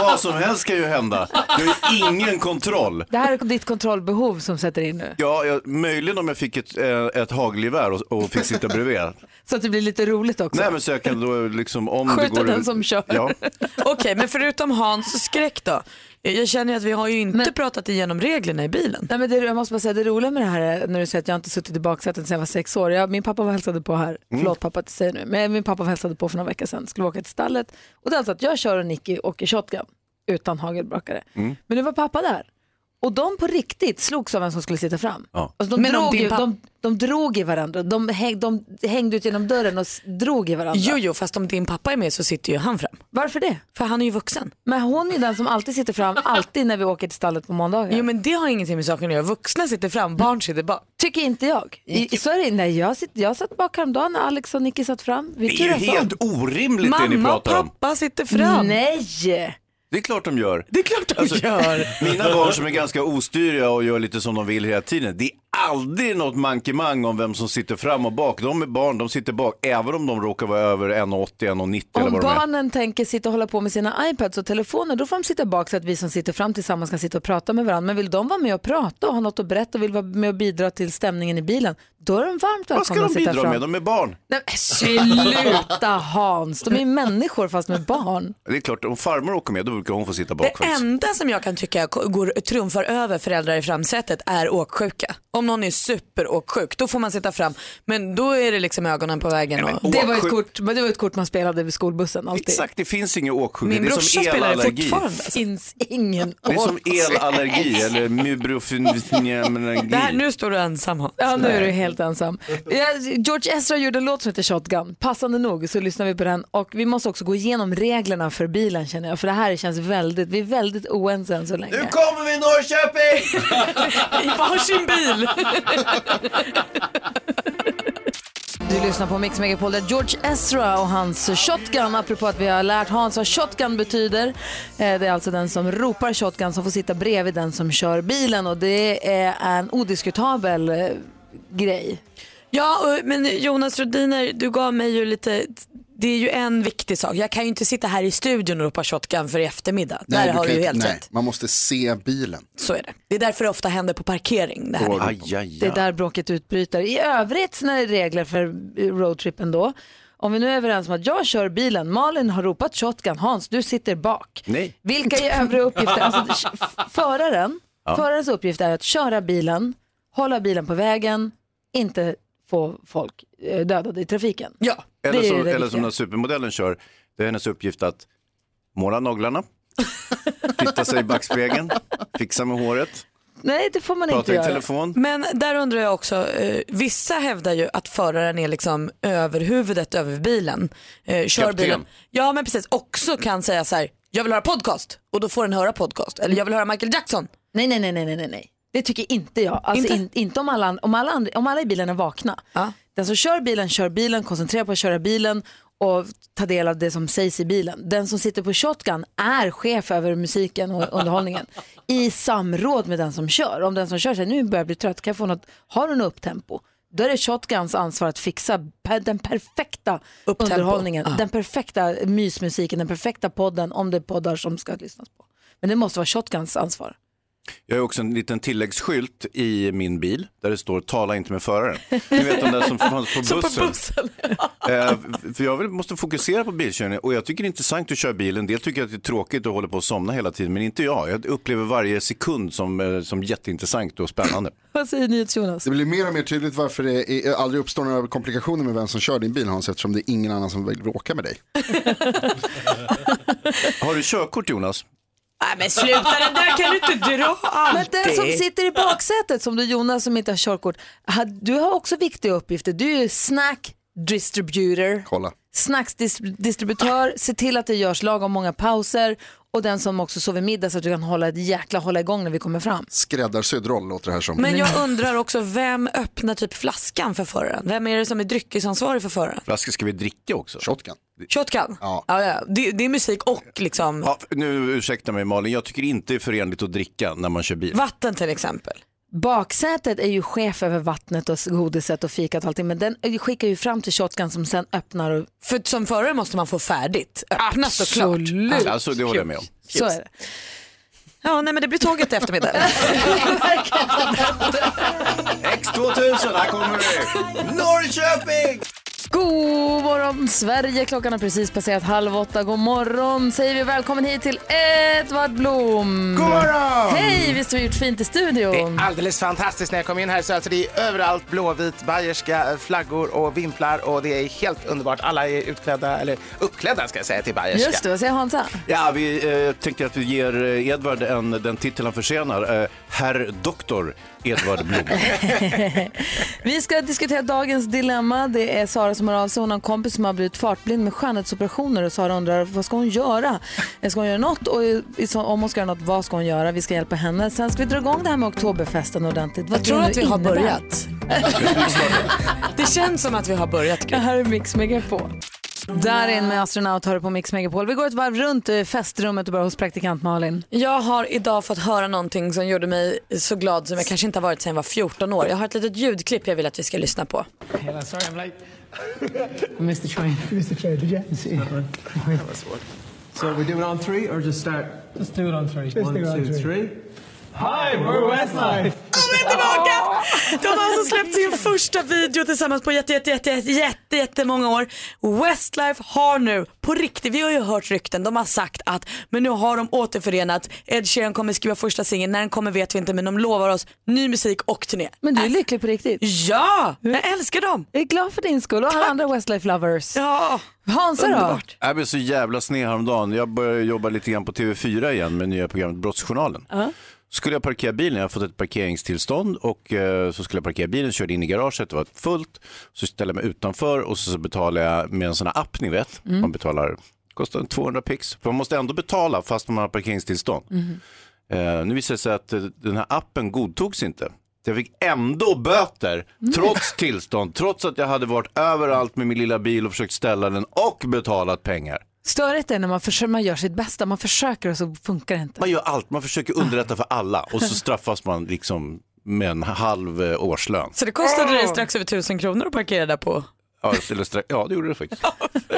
Speaker 3: vad som helst kan ju hända. Jag har ingen kontroll.
Speaker 6: Det här är ditt kontrollbehov som sätter in nu.
Speaker 3: Ja, jag, möjligen om jag fick ett, eh, ett hagelgevär och, och fick sitta bredvid.
Speaker 6: Så att det blir lite roligt också.
Speaker 3: Nej men så jag kan då liksom om
Speaker 6: Skjuta
Speaker 3: det går...
Speaker 6: den som kör.
Speaker 3: Ja.
Speaker 7: Okej, men förutom Hans skräck då? Jag känner ju att vi har ju inte pratat igenom reglerna i bilen.
Speaker 6: Nej, men det, jag måste bara säga, det roliga med det här är när du säger att jag inte suttit i baksätet sedan jag var sex år. Jag, min pappa var hälsade på här, förlåt pappa att jag säger nu, men min pappa var hälsade på för några veckor sedan, skulle åka till stallet. Och det är alltså att jag kör och Nicky åker shotgun utan hagelbrakare. Men nu var pappa där. Och de på riktigt slogs av vem som skulle sitta fram.
Speaker 3: Ja.
Speaker 6: Alltså, de,
Speaker 7: Men om
Speaker 6: drog
Speaker 7: din
Speaker 6: ju, de, de drog i varandra, de, häng, de hängde ut genom dörren och drog i varandra.
Speaker 7: Jo, jo, fast om din pappa är med så sitter ju han fram.
Speaker 6: Varför det?
Speaker 7: För han är ju vuxen.
Speaker 6: Men hon är den som alltid sitter fram, alltid när vi åker till stallet på måndagar.
Speaker 7: Jo, men det har ingenting med saken att göra. Vuxna sitter fram, barn sitter bak.
Speaker 6: Tycker inte jag. I, så är det, nej, jag, sitt, jag satt bak häromdagen när Alex och Nicky satt fram. Vi
Speaker 3: Det är ju
Speaker 6: turas om.
Speaker 3: helt orimligt det ni
Speaker 7: Mamma och
Speaker 3: pratar om.
Speaker 7: pappa sitter fram.
Speaker 6: Nej!
Speaker 3: Det är klart de gör.
Speaker 7: Det är klart de
Speaker 3: Alltså,
Speaker 7: gör.
Speaker 3: Mina barn som är ganska ostyriga och gör lite som de vill hela tiden. Det aldrig något mankemang om vem som sitter fram och bak. De är barn, de sitter bak, även om de råkar vara över 1,80, 1,90 eller
Speaker 6: Om
Speaker 3: vad de är.
Speaker 6: barnen tänker sitta och hålla på med sina iPads och telefoner då får de sitta bak så att vi som sitter fram tillsammans kan sitta och prata med varandra. Men vill de vara med och prata och ha något att berätta och vill vara med och bidra till stämningen i bilen då är de varmt
Speaker 3: Vad ska
Speaker 6: välkomna
Speaker 3: de
Speaker 6: att sitta
Speaker 3: bidra
Speaker 6: fram.
Speaker 3: med? De är barn.
Speaker 6: Nej, men sluta Hans, de är människor fast med barn.
Speaker 3: Det är klart, om farmor åker med då brukar hon få sitta bak
Speaker 7: Det
Speaker 3: faktiskt.
Speaker 7: enda som jag kan tycka går, trumfar över föräldrar i framsätet är åksjuka. Om någon är superåksjuk då får man sitta fram. Men då är det liksom ögonen på vägen. Och...
Speaker 6: Det var, ett kort, men det var ett kort man spelade vid skolbussen alltid.
Speaker 3: Exakt, det finns ingen åksjuka.
Speaker 7: Min brorsa spelar det
Speaker 3: elallergi.
Speaker 7: fortfarande.
Speaker 6: Det finns ingen
Speaker 3: Det är som elallergi eller mubrofyniamallergi.
Speaker 7: nu står du ensam Hans.
Speaker 6: Ja, nu är du helt ensam. George Ezra gjorde en låt som heter Shotgun. Passande nog så lyssnar vi på den. Och vi måste också gå igenom reglerna för bilen känner jag. För det här känns väldigt, vi är väldigt oense än så länge.
Speaker 3: Nu kommer vi Norrköping!
Speaker 7: I varsin bil.
Speaker 6: Du lyssnar på Mix Megapol där George Ezra och hans shotgun, apropå att vi har lärt Hans vad shotgun betyder. Eh, det är alltså den som ropar shotgun som får sitta bredvid den som kör bilen och det är en odiskutabel eh, grej.
Speaker 7: Ja, men Jonas Rodiner, du gav mig ju lite, det är ju en viktig sak. Jag kan ju inte sitta här i studion och ropa shotgun för i eftermiddag. Där
Speaker 9: du
Speaker 7: har
Speaker 9: kan
Speaker 7: du ju
Speaker 9: inte-
Speaker 7: helt
Speaker 9: nej,
Speaker 7: rätt.
Speaker 9: Man måste se bilen.
Speaker 7: Så är det. Det är därför det ofta händer på parkering. Det här.
Speaker 9: Och-
Speaker 3: Aj, aj,
Speaker 6: Det är
Speaker 3: aj.
Speaker 6: där bråket utbryter. I övrigt när det är regler för roadtrippen då. Om vi nu är överens om att jag kör bilen, Malin har ropat shotgun, Hans du sitter bak.
Speaker 3: Nej.
Speaker 6: Vilka är övriga uppgifter? Alltså, föraren, förarens uppgift är att köra bilen, hålla bilen på vägen, inte få folk dödade i trafiken.
Speaker 7: Ja.
Speaker 3: Eller, så, eller som när supermodellen kör, det är hennes uppgift att måla naglarna, titta sig i backspegeln, fixa med håret,
Speaker 6: Nej, det får man inte
Speaker 3: prata i
Speaker 6: göra.
Speaker 3: telefon.
Speaker 7: Men där undrar jag också, eh, vissa hävdar ju att föraren är liksom överhuvudet över bilen. Eh, kör
Speaker 3: Kapten.
Speaker 7: bilen. Ja men precis, också kan säga så här, jag vill höra podcast och då får den höra podcast. Eller jag vill höra Michael Jackson.
Speaker 6: Nej, nej, nej, nej, nej, nej. Det tycker inte jag. Alltså,
Speaker 7: Inte?
Speaker 6: In, inte om alla, om, alla andra, om alla i bilen är vakna.
Speaker 7: Ja.
Speaker 6: Den som kör bilen kör bilen, koncentrerar på att köra bilen och ta del av det som sägs i bilen. Den som sitter på shotgun är chef över musiken och underhållningen i samråd med den som kör. Om den som kör säger nu börjar jag bli trött, kan jag få något, har du något upptempo? Då är det shotguns ansvar att fixa den perfekta
Speaker 7: Upptempo.
Speaker 6: underhållningen,
Speaker 7: Ja.
Speaker 6: den perfekta mysmusiken, den perfekta podden om det är poddar som ska lyssnas på. Men det måste vara shotguns ansvar.
Speaker 3: Jag har också en liten tilläggsskylt i min bil där det står tala inte med föraren. Ni vet de där som fanns på
Speaker 7: Som på
Speaker 3: bussen.
Speaker 7: bussen.
Speaker 3: Eh, för jag vill- måste fokusera på bilkörning och jag tycker det är intressant att köra bil. En del tycker att det är tråkigt och håller på att somna hela tiden, men inte jag. Jag upplever varje sekund som, eh, som jätteintressant och spännande.
Speaker 6: Vad säger NyhetsJonas?
Speaker 9: Det blir mer och mer tydligt varför det är, aldrig uppstår några komplikationer med vem som kör din bil Hans, eftersom det är ingen annan som vill bråka med dig.
Speaker 3: Har du körkort Jonas?
Speaker 7: Nej men sluta, det där kan du inte dra
Speaker 6: Men
Speaker 7: alltid.
Speaker 6: den som sitter i baksätet som du Jonas som inte har körkort, du har också viktiga uppgifter. Du är snack distributor,
Speaker 9: Kolla.
Speaker 6: Snacksdistributör, se till att det görs lagom många pauser och den som också sover middag så att du kan hålla ett jäkla hålla igång när vi kommer fram.
Speaker 9: Skräddarsydd roll låter det här som.
Speaker 7: Men jag undrar också, vem öppnar typ flaskan för föraren? Vem är det som är dryckesansvarig för föraren?
Speaker 3: Flaskor ska vi dricka också?
Speaker 9: Shotgun.
Speaker 7: Shotgun?
Speaker 9: Ja.
Speaker 7: Ja, ja. Det, det är musik och liksom
Speaker 3: Ja, nu ursäkta mig Malin, jag tycker inte det är förenligt att dricka när man kör bil.
Speaker 7: vatten till exempel.
Speaker 6: Baksätet är ju chef över vattnet och godiset och fikat och allting men den skickar ju fram till shotgun som sen öppnar och
Speaker 7: För som förare måste man få färdigt, öppnat såklart.
Speaker 6: Absolut.
Speaker 3: Alltså det håller jag med om.
Speaker 6: så är det.
Speaker 7: Ja, nej men det blir tåget i eftermiddag.
Speaker 3: X2000, här kommer vi! Norrköping!
Speaker 6: God morgon Sverige, klockan har precis passerat halv åtta. God morgon säger vi välkommen hit till Edvard Blom.
Speaker 13: God morgon!
Speaker 6: Hej, visst har vi gjort fint i
Speaker 13: Det
Speaker 6: studion?
Speaker 13: är alldeles fantastiskt när jag kom in här så alltså det är överallt blåvit, bayerska flaggor och vimplar och det är helt underbart. Alla är utklädda, eller uppklädda ska jag säga till bayerska.
Speaker 6: Just det, vad säger Hansa?
Speaker 3: Ja, vi eh, tänkte att vi ger eh, Edvard en, den titel han förtjänar. Eh, Herr Doktor Edvard Blom.
Speaker 6: Vi ska diskutera dagens dilemma. Det är Sara som har av sig. Hon har en kompis som har blivit fartblind med skönhetsoperationer och Sara undrar vad ska hon göra? Ska hon göra något? Och så- om hon ska göra något, vad ska hon göra? Vi ska hjälpa henne. Sen ska vi dra igång det här med oktoberfesten ordentligt. Vad
Speaker 7: Jag tror att vi har
Speaker 6: innebär.
Speaker 7: börjat. Det känns som att vi har börjat.
Speaker 6: Det här är Mix Megapol. Där in med astronaut hör på Mix Megapol. Vi går ett varv runt festrummet och börjar hos praktikant Malin.
Speaker 7: Jag har idag fått höra någonting som gjorde mig så glad som jag kanske inte har varit sedan jag var 14 år. Jag har ett litet ljudklipp jag vill att vi ska lyssna på.
Speaker 14: Hello, sorry I'm late. I missed the train. You missed the train, did you? See. So we do it on three or just start? Just do it on three. One,
Speaker 4: do it on
Speaker 14: two,
Speaker 4: three.
Speaker 14: three. Hi, we're Westlife.
Speaker 7: De är tillbaka! De har alltså släppt sin första video tillsammans på jätte, jätte, jätte, jätte, jätte, jättemånga år. Westlife har nu, på riktigt, vi har ju hört rykten, de har sagt att men nu har de återförenat. Ed Sheeran kommer skriva första singeln, när den kommer vet vi inte men de lovar oss ny musik och turné.
Speaker 6: Men du är lycklig på riktigt?
Speaker 7: Ja, jag älskar dem.
Speaker 6: Jag är glad för din skull och alla andra Westlife lovers.
Speaker 7: Ja,
Speaker 6: Hansa då?
Speaker 3: Jag blev så jävla sned häromdagen. Jag började jobba lite grann på TV4 igen med nya programmet Brottsjournalen. Skulle jag parkera bilen, jag har fått ett parkeringstillstånd och eh, så skulle jag parkera bilen, körde in i garaget, det var fullt. Så ställde jag mig utanför och så, så betalade jag med en sån här app ni vet. Man betalar, kostar 200 pix. För man måste ändå betala fast man har parkeringstillstånd. Eh, nu visade det sig att eh, den här appen godtogs inte. Jag fick ändå böter trots tillstånd, trots att jag hade varit överallt med min lilla bil och försökt ställa den och betalat pengar.
Speaker 6: Störigt är när man, försöker, man gör sitt bästa, man försöker och så funkar det inte.
Speaker 3: Man gör allt, man försöker underlätta för alla och så straffas man liksom med en halv eh, årslön.
Speaker 7: Så det kostade dig strax över tusen kronor att parkera där på?
Speaker 3: Ja, strax, ja det gjorde det faktiskt.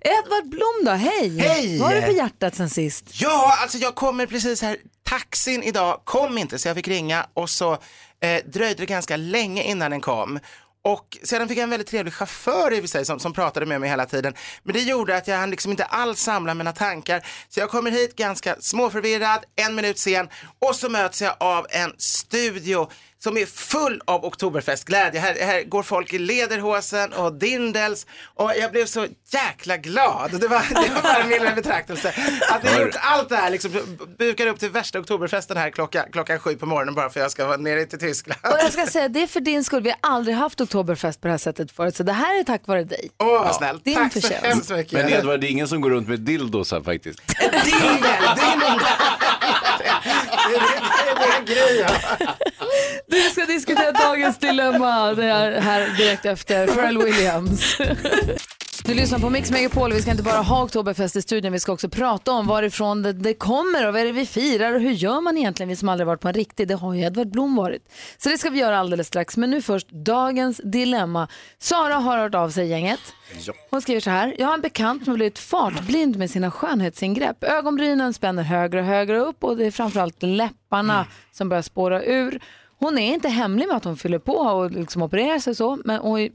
Speaker 6: Edvard Blom då, hej!
Speaker 13: Hej!
Speaker 6: Vad har du på hjärtat sen sist?
Speaker 13: Ja, alltså jag kommer precis här. Taxin idag kom inte så jag fick ringa och så eh, dröjde det ganska länge innan den kom. Och sedan fick jag en väldigt trevlig chaufför i och för sig som, som pratade med mig hela tiden. Men det gjorde att jag hann liksom inte alls samla mina tankar. Så jag kommer hit ganska småförvirrad, en minut sen och så möts jag av en studio som är full av oktoberfestglädje. Här, här går folk i lederhosen och dindels och jag blev så jäkla glad. Det var, det var bara min betraktelse. Att ni har gjort allt det här, liksom, bukar upp till värsta oktoberfesten här klockan, klockan sju på morgonen bara för att jag ska vara nere till Tyskland.
Speaker 6: Och jag ska säga, det är för din skull. Vi har aldrig haft oktoberfest på det här sättet förut, så det här är tack vare dig.
Speaker 13: Åh, vad snällt.
Speaker 6: Din
Speaker 13: Tack så
Speaker 6: förtjänst.
Speaker 13: hemskt mycket.
Speaker 3: Men Edvard, det är ingen som går runt med dildos här faktiskt.
Speaker 13: Dindel, dindel. Det är det, det, är grejen.
Speaker 6: Du ska diskutera dagens dilemma. Det är här direkt efter Pharrell Williams. Du lyssnar på Mix Megapol. Vi ska inte bara ha Oktoberfest i studion, vi ska också prata om varifrån det, det kommer och vad är det vi firar och hur gör man egentligen, vi som aldrig varit på en riktig, det har ju Edvard Blom varit. Så det ska vi göra alldeles strax, men nu först dagens dilemma. Sara har hört av sig gänget. Hon skriver så här, jag har en bekant som blivit fartblind med sina skönhetsingrepp. Ögonbrynen spänner högre och högre upp och det är framförallt läpparna som börjar spåra ur. Hon är inte hemlig med att hon fyller på och liksom opererar sig så, men hon,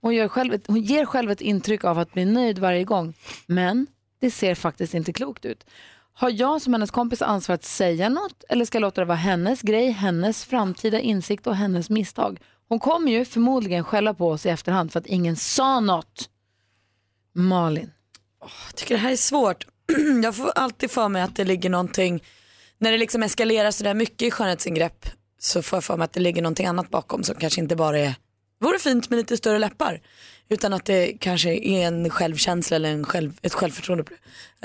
Speaker 6: hon, gör själv ett, hon ger själv ett intryck av att bli nöjd varje gång. Men det ser faktiskt inte klokt ut. Har jag som hennes kompis ansvar att säga något eller ska jag låta det vara hennes grej, hennes framtida insikt och hennes misstag? Hon kommer ju förmodligen skälla på oss i efterhand för att ingen sa något. Malin.
Speaker 7: Jag tycker det här är svårt. Jag får alltid för mig att det ligger någonting, när det liksom eskalerar sådär mycket i skönhetsingrepp så får jag för mig att det ligger någonting annat bakom som kanske inte bara är, vore fint med lite större läppar. Utan att det kanske är en självkänsla eller en själv, ett självförtroende.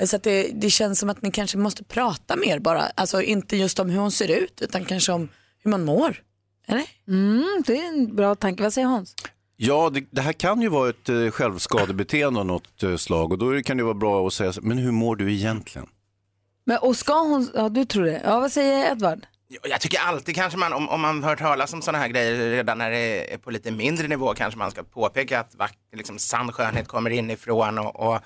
Speaker 7: Så att det, det känns som att ni kanske måste prata mer bara. Alltså inte just om hur hon ser ut utan kanske om hur man mår. Eller?
Speaker 6: Mm, det är en bra tanke. Vad säger Hans?
Speaker 3: Ja, det, det här kan ju vara ett eh, självskadebeteende av något eh, slag och då kan det vara bra att säga men hur mår du egentligen?
Speaker 6: Men, och ska hon, ja du tror det. Ja, vad säger Edvard?
Speaker 13: Jag tycker alltid kanske man, om, om man hör talas om sådana här grejer redan när det är på lite mindre nivå kanske man ska påpeka att vack, liksom, sann skönhet kommer inifrån och, och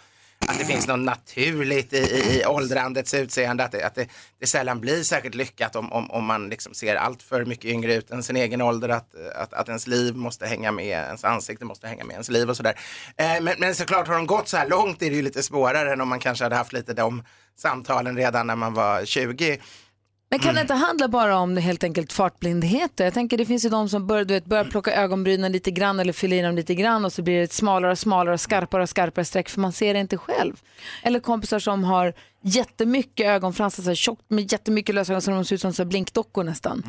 Speaker 13: att det finns något naturligt i, i, i åldrandets utseende, att, det, att det, det sällan blir särskilt lyckat om, om, om man liksom ser allt för mycket yngre ut än sin egen ålder, att, att, att ens liv måste hänga med, ens ansikte måste hänga med ens liv och sådär. Eh, men, men såklart har de gått så här långt är det ju lite svårare än om man kanske hade haft lite de samtalen redan när man var 20.
Speaker 6: Men kan det inte handla bara om helt enkelt fartblindhet? Jag tänker det finns ju de som börjar, du vet, börjar plocka ögonbrynen lite grann eller fylla i dem lite grann och så blir det ett smalare och smalare och skarpare och skarpare streck för man ser det inte själv. Eller kompisar som har jättemycket ögonfransar, så här tjockt med jättemycket lösögon så de ser ut som så blinkdockor nästan.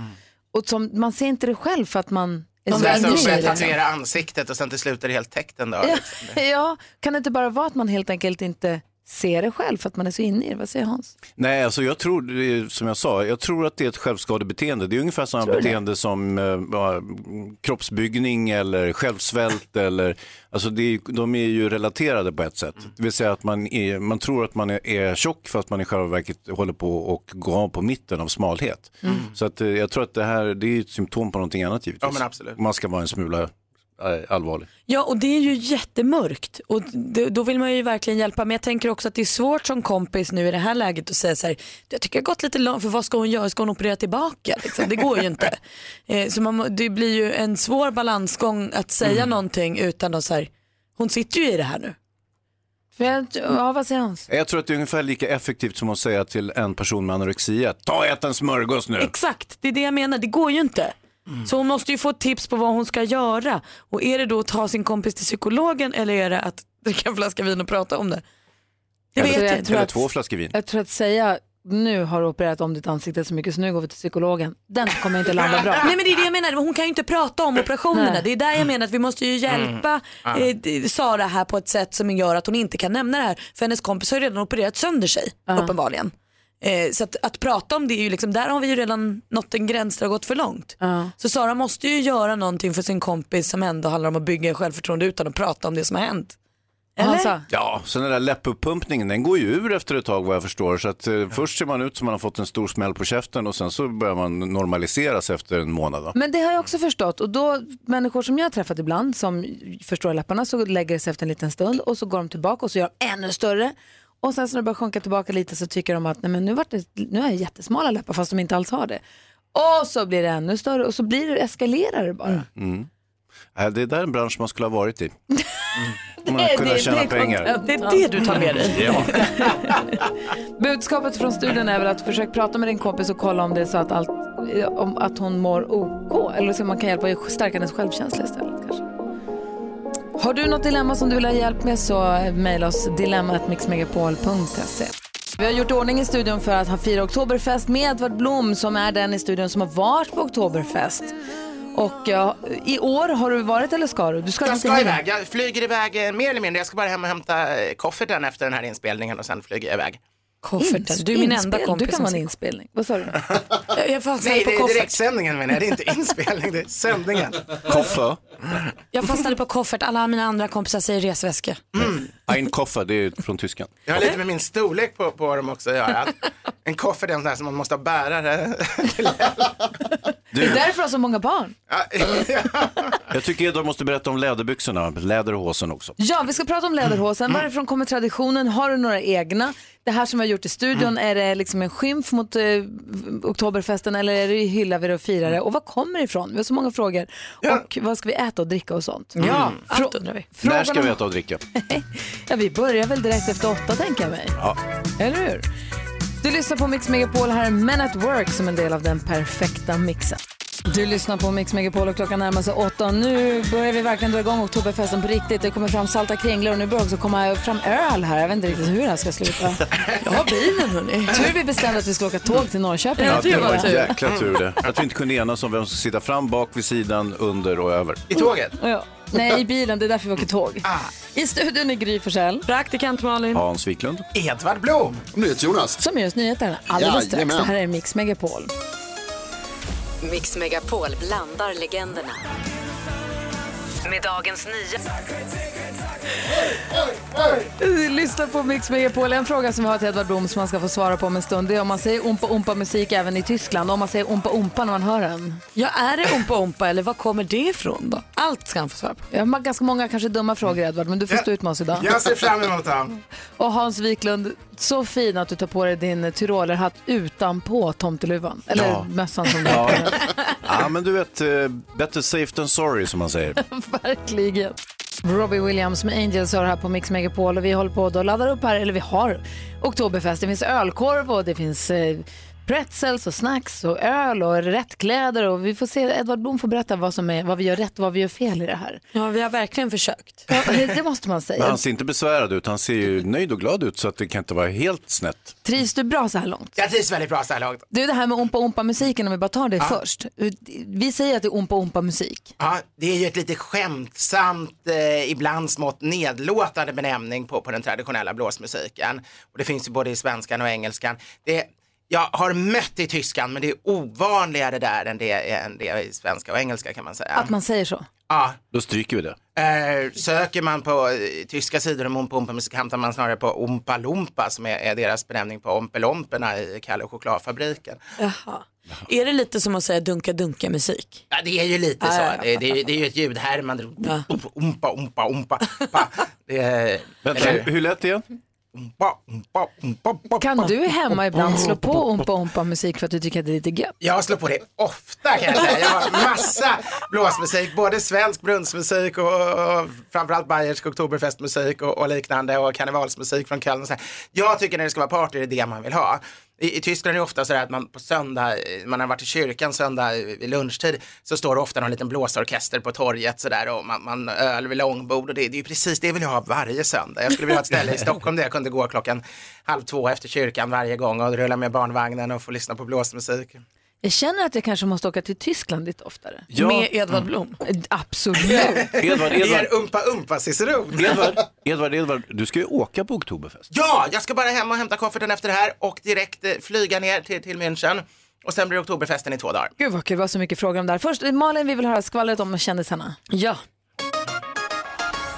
Speaker 6: Och som, man ser inte det själv för att man
Speaker 13: De
Speaker 6: inne i
Speaker 13: börjar tatuera ansiktet och sen till slut är det helt täckt en dag.
Speaker 6: Ja,
Speaker 13: Liksom.
Speaker 6: ja, kan det inte bara vara att man helt enkelt inte ser det själv för att man är så inne i det? Vad säger Hans?
Speaker 3: Nej, alltså jag tror, som jag sa, jag tror att det är ett självskadebeteende. Det är ungefär samma
Speaker 6: det?
Speaker 3: beteende som ja, kroppsbyggning eller självsvält. eller, alltså det de är ju relaterade på ett sätt. Det vill säga att man, är, man tror att man är, är tjock fast man i själva verket håller på och går av på mitten av smalhet.
Speaker 13: Mm.
Speaker 3: Så att, eh, jag tror att det här det är ett symptom på någonting annat givetvis.
Speaker 13: Ja, men absolut.
Speaker 3: Man ska vara en smula allvarlig.
Speaker 7: Ja och det är ju jättemörkt och det, då vill man ju verkligen hjälpa. Men jag tänker också att det är svårt som kompis nu i det här läget att säga så här, jag tycker jag har gått lite långt för vad ska hon göra, ska hon operera tillbaka? Liksom? Det går ju inte. Eh, så man, det blir ju en svår balansgång att säga någonting utan att så här, hon sitter ju i det här nu.
Speaker 6: För jag, ja, vad säger Hans?
Speaker 3: Jag tror att det är ungefär lika effektivt som att säga till en person med anorexia, ta och ät en smörgås nu.
Speaker 7: Exakt, det är det jag menar, det går ju inte. Så hon måste ju få tips på vad hon ska göra. Och är det då att ta sin kompis till psykologen eller är det att dricka en flaska vin och prata om det? Det
Speaker 6: Eller-
Speaker 7: vet jag
Speaker 6: jag tror
Speaker 3: Eller
Speaker 6: att-
Speaker 3: två flaskor vin.
Speaker 6: Jag tror att säga nu har du opererat om ditt ansikte så mycket så nu går vi till psykologen. Den kommer inte landa bra.
Speaker 7: Nej men det är det jag menar, hon kan ju inte prata om operationerna.
Speaker 6: Nej.
Speaker 7: Det är där jag menar att vi måste ju hjälpa
Speaker 6: Mm.
Speaker 7: eh, Sara här på ett sätt som gör att hon inte kan nämna det här. För hennes kompis har ju redan opererat sönder sig uppenbarligen. Eh, så att, att prata om det är ju liksom, där har vi ju redan nått en gräns där det har gått för långt. Så Sara måste ju göra någonting för sin kompis som ändå handlar om att bygga självförtroende utan att prata om det som har hänt. Eller?
Speaker 3: Ja, sen den där läppuppumpningen, den går ju ur efter ett tag vad jag förstår. Så att eh, först ser man ut som man har fått en stor smäll på käften och sen så börjar man normaliseras efter en månad. Va?
Speaker 6: Men det har jag också förstått och då människor som jag har träffat ibland som förstår läpparna så lägger det sig efter en liten stund och så går de tillbaka och så gör de ännu större. Och sen så när det börjar sjunka tillbaka lite så tycker de att nej men nu, vart det, nu har jag jättesmala läppar fast de inte alls har det. Och så blir det ännu större och så blir det, eskalerar det bara.
Speaker 3: Mm. Äh, Det är där en bransch man skulle ha varit i. Man
Speaker 6: Det är
Speaker 3: kunde
Speaker 6: det-
Speaker 3: tjäna
Speaker 6: det
Speaker 3: pengar.
Speaker 7: Det är det du tar med dig.
Speaker 3: Ja.
Speaker 6: Budskapet från studion är väl att försök prata med din kompis och kolla om det är så att, allt, om att hon mår OK eller så man kan hjälpa att stärka hennes självkänsla istället kanske. Har du något dilemma som du vill ha hjälp med så mejla oss dilemmatmixmegapol.se. Vi har gjort ordning i studion för att ha fira Oktoberfest med Edvard Blom som är den i studion som har varit på Oktoberfest. Och ja, i år har du varit eller ska du? Du ska
Speaker 13: Jag ska
Speaker 6: hem.
Speaker 13: iväg, jag flyger iväg eh, mer eller mindre. Jag ska bara hem och hämta eh, kofferten efter den här inspelningen och sen flyger jag iväg.
Speaker 7: Kofferten. Du är min enda
Speaker 6: Inspel-
Speaker 7: kompis
Speaker 6: Du kan vara en inspelning. Vad sa du?
Speaker 7: Jag, jag fastnade
Speaker 13: Nej,
Speaker 7: på
Speaker 13: det är
Speaker 7: koffert.
Speaker 13: direktsändningen menar jag. Det är inte inspelning, det är sändningen.
Speaker 3: Koffer.
Speaker 7: Jag fastnade på koffert. Alla mina andra kompisar säger resväska.
Speaker 3: Ein Koffer, det är från tyskan.
Speaker 13: Jag har lite med min storlek på, på dem också att göra. En koffert är en sån här som man måste ha bärare.
Speaker 6: Det är därför du har så många barn.
Speaker 3: Jag tycker Edvard måste berätta om läderbyxorna, läderhosen också.
Speaker 6: Ja, vi ska prata om läderhosen. Varifrån kommer traditionen? Har du några egna? Det här som vi har gjort i studion, är det liksom en skymf mot eh, oktoberfesten eller är det hyllar vi det och firar det? Och var kommer det ifrån? Vi har så många frågor. Och vad ska vi äta och dricka och sånt?
Speaker 7: Ja,
Speaker 6: Mm.
Speaker 7: allt undrar vi.
Speaker 3: När
Speaker 6: Frågan
Speaker 3: ska vi äta och dricka?
Speaker 6: Ja, vi börjar väl direkt efter åtta tänker jag mig.
Speaker 3: Ja.
Speaker 6: Eller hur? Du lyssnar på Mix Megapol. Här är Men at Work som en del av den perfekta mixen. Du lyssnar på Mix Megapol och klockan närmar sig åtta. Nu börjar vi verkligen dra igång oktoberfesten på riktigt. Det kommer fram salta kringlor och nu börjar också komma fram öl här. Jag vet inte riktigt hur det här ska sluta.
Speaker 7: Jag har bilen hörni.
Speaker 6: Tur vi bestämde att vi skulle åka tåg till Norrköping.
Speaker 3: Ja, det var en jäkla tur det. Att vi inte kunde enas om vem som ska sitta fram, bak, vid sidan, under och över.
Speaker 13: I tåget?
Speaker 6: Ja. Nej, i bilen. Det är därför vi åker tåg. I studion är Gry Forssell.
Speaker 7: Praktikant Malin.
Speaker 3: Hans Wiklund.
Speaker 13: Edvard Blom.
Speaker 9: NyhetsJonas.
Speaker 6: Som ger oss nyheterna alldeles strax.
Speaker 9: Jajamän.
Speaker 6: Det här är Mix Megapol.
Speaker 10: Mix Megapol blandar legenderna. Med dagens nya...
Speaker 6: Lyssna på Mix Megapol. En fråga som vi har till Edvard Blom som man ska få svara på om en stund. Det är om man säger umpa umpa musik även i Tyskland. Om man säger umpa umpa när man hör den.
Speaker 7: Ja, är det ompa ompa eller var kommer det ifrån då? Allt ska han få svara på.
Speaker 6: Jag har ganska många kanske dumma frågor Edvard, men du får stå ut med oss idag.
Speaker 13: Jag ser fram emot dem.
Speaker 6: Och Hans Wiklund, så fin att du tar på dig din tyrolerhatt utanpå tomteluvan. Eller
Speaker 3: Ja.
Speaker 6: mössan som du
Speaker 3: Ja.
Speaker 6: har.
Speaker 3: ja, men du vet, eh, better safe than sorry som man säger.
Speaker 6: Verkligen. Robbie Williams med Angels har här på Mix Megapol och vi håller på att ladda upp här, eller vi har Oktoberfest. Det finns ölkorv och det finns eh, pretzels och snacks och öl och rättkläder och vi får se, Edvard Blom får berätta vad, som är, vad vi gör rätt och vad vi gör fel i det här.
Speaker 7: Ja, vi har verkligen försökt.
Speaker 6: Ja, det måste man
Speaker 3: Men
Speaker 6: säga.
Speaker 3: han ser inte besvärad ut, han ser ju nöjd och glad ut så att det kan inte vara helt snett.
Speaker 6: Trivs du bra så här långt?
Speaker 13: Jag trivs väldigt bra så här långt.
Speaker 6: Du, det här med ompa ompa musiken om vi bara tar det först. Vi säger att det är ompa ompa musik.
Speaker 13: Ja, det är ju ett lite skämtsamt, eh, ibland smått nedlåtande benämning på, på den traditionella blåsmusiken. Och det finns ju både i svenskan och engelskan. Det, jag har mött det i tyskan, men det är ovanligare där än det, än det i svenska och engelska kan man säga.
Speaker 6: Att man säger så.
Speaker 13: Ja,
Speaker 3: Då stryker vi det.
Speaker 13: Eh, söker man på eh, tyska sidor om Ompa Ompa musik hamnar man snarare på Ompa Lompa som är, är deras benämning på Ompelomperna i Kalle och chokladfabriken.
Speaker 7: Jaha. Är det lite som att säga dunka dunka musik?
Speaker 13: Ja, det är ju lite
Speaker 7: Ja,
Speaker 13: så.
Speaker 7: ja, ja.
Speaker 13: Det, det, är- det är ju ett ljudhärmande. Ompa, ompa, ompa. Pa. Det är,
Speaker 3: Vänta, hur, hur lät det igen?
Speaker 13: Umpa, umpa, umpa, umpa,
Speaker 6: Kan du hemma ibland slå på ompa ompa musik för att du tycker att det är lite gött?
Speaker 13: Jag slår på det ofta kan jag säga. Jag har massa blåsmusik, både svensk brunnsmusik och, och framförallt bayersk oktoberfestmusik och, och liknande och karnevalsmusik från Köln. och så här. Jag tycker när det ska vara party det är det man vill ha. I, I Tyskland är det ofta så att man på söndag, man har varit i kyrkan söndag vid lunchtid, så står det ofta någon liten blåsorkester på torget så där och man, man öl vid långbord och det, det är ju precis det vill jag ha varje söndag. Jag skulle vilja ha ett ställe i Stockholm där jag kunde gå klockan halv två efter kyrkan varje gång och rulla med barnvagnen och få lyssna på blåsmusik.
Speaker 6: Jag känner att jag kanske måste åka till Tyskland lite oftare.
Speaker 3: Ja.
Speaker 7: Med Edvard Blom?
Speaker 6: Absolut.
Speaker 3: Edvard,
Speaker 13: Det
Speaker 3: Edvard,
Speaker 13: är umpa umpa ciceron.
Speaker 3: Edvard, Edvard, Edvard, du ska ju åka på Oktoberfest.
Speaker 13: Ja, jag ska bara hem och hämta kofferten efter det här och direkt eh, flyga ner till, till München. Och sen blir det oktoberfesten i två dagar.
Speaker 6: Gud vad kul, det var så mycket frågor om det här. Först, Malin, vi vill höra skvallret om kändisarna.
Speaker 7: Ja.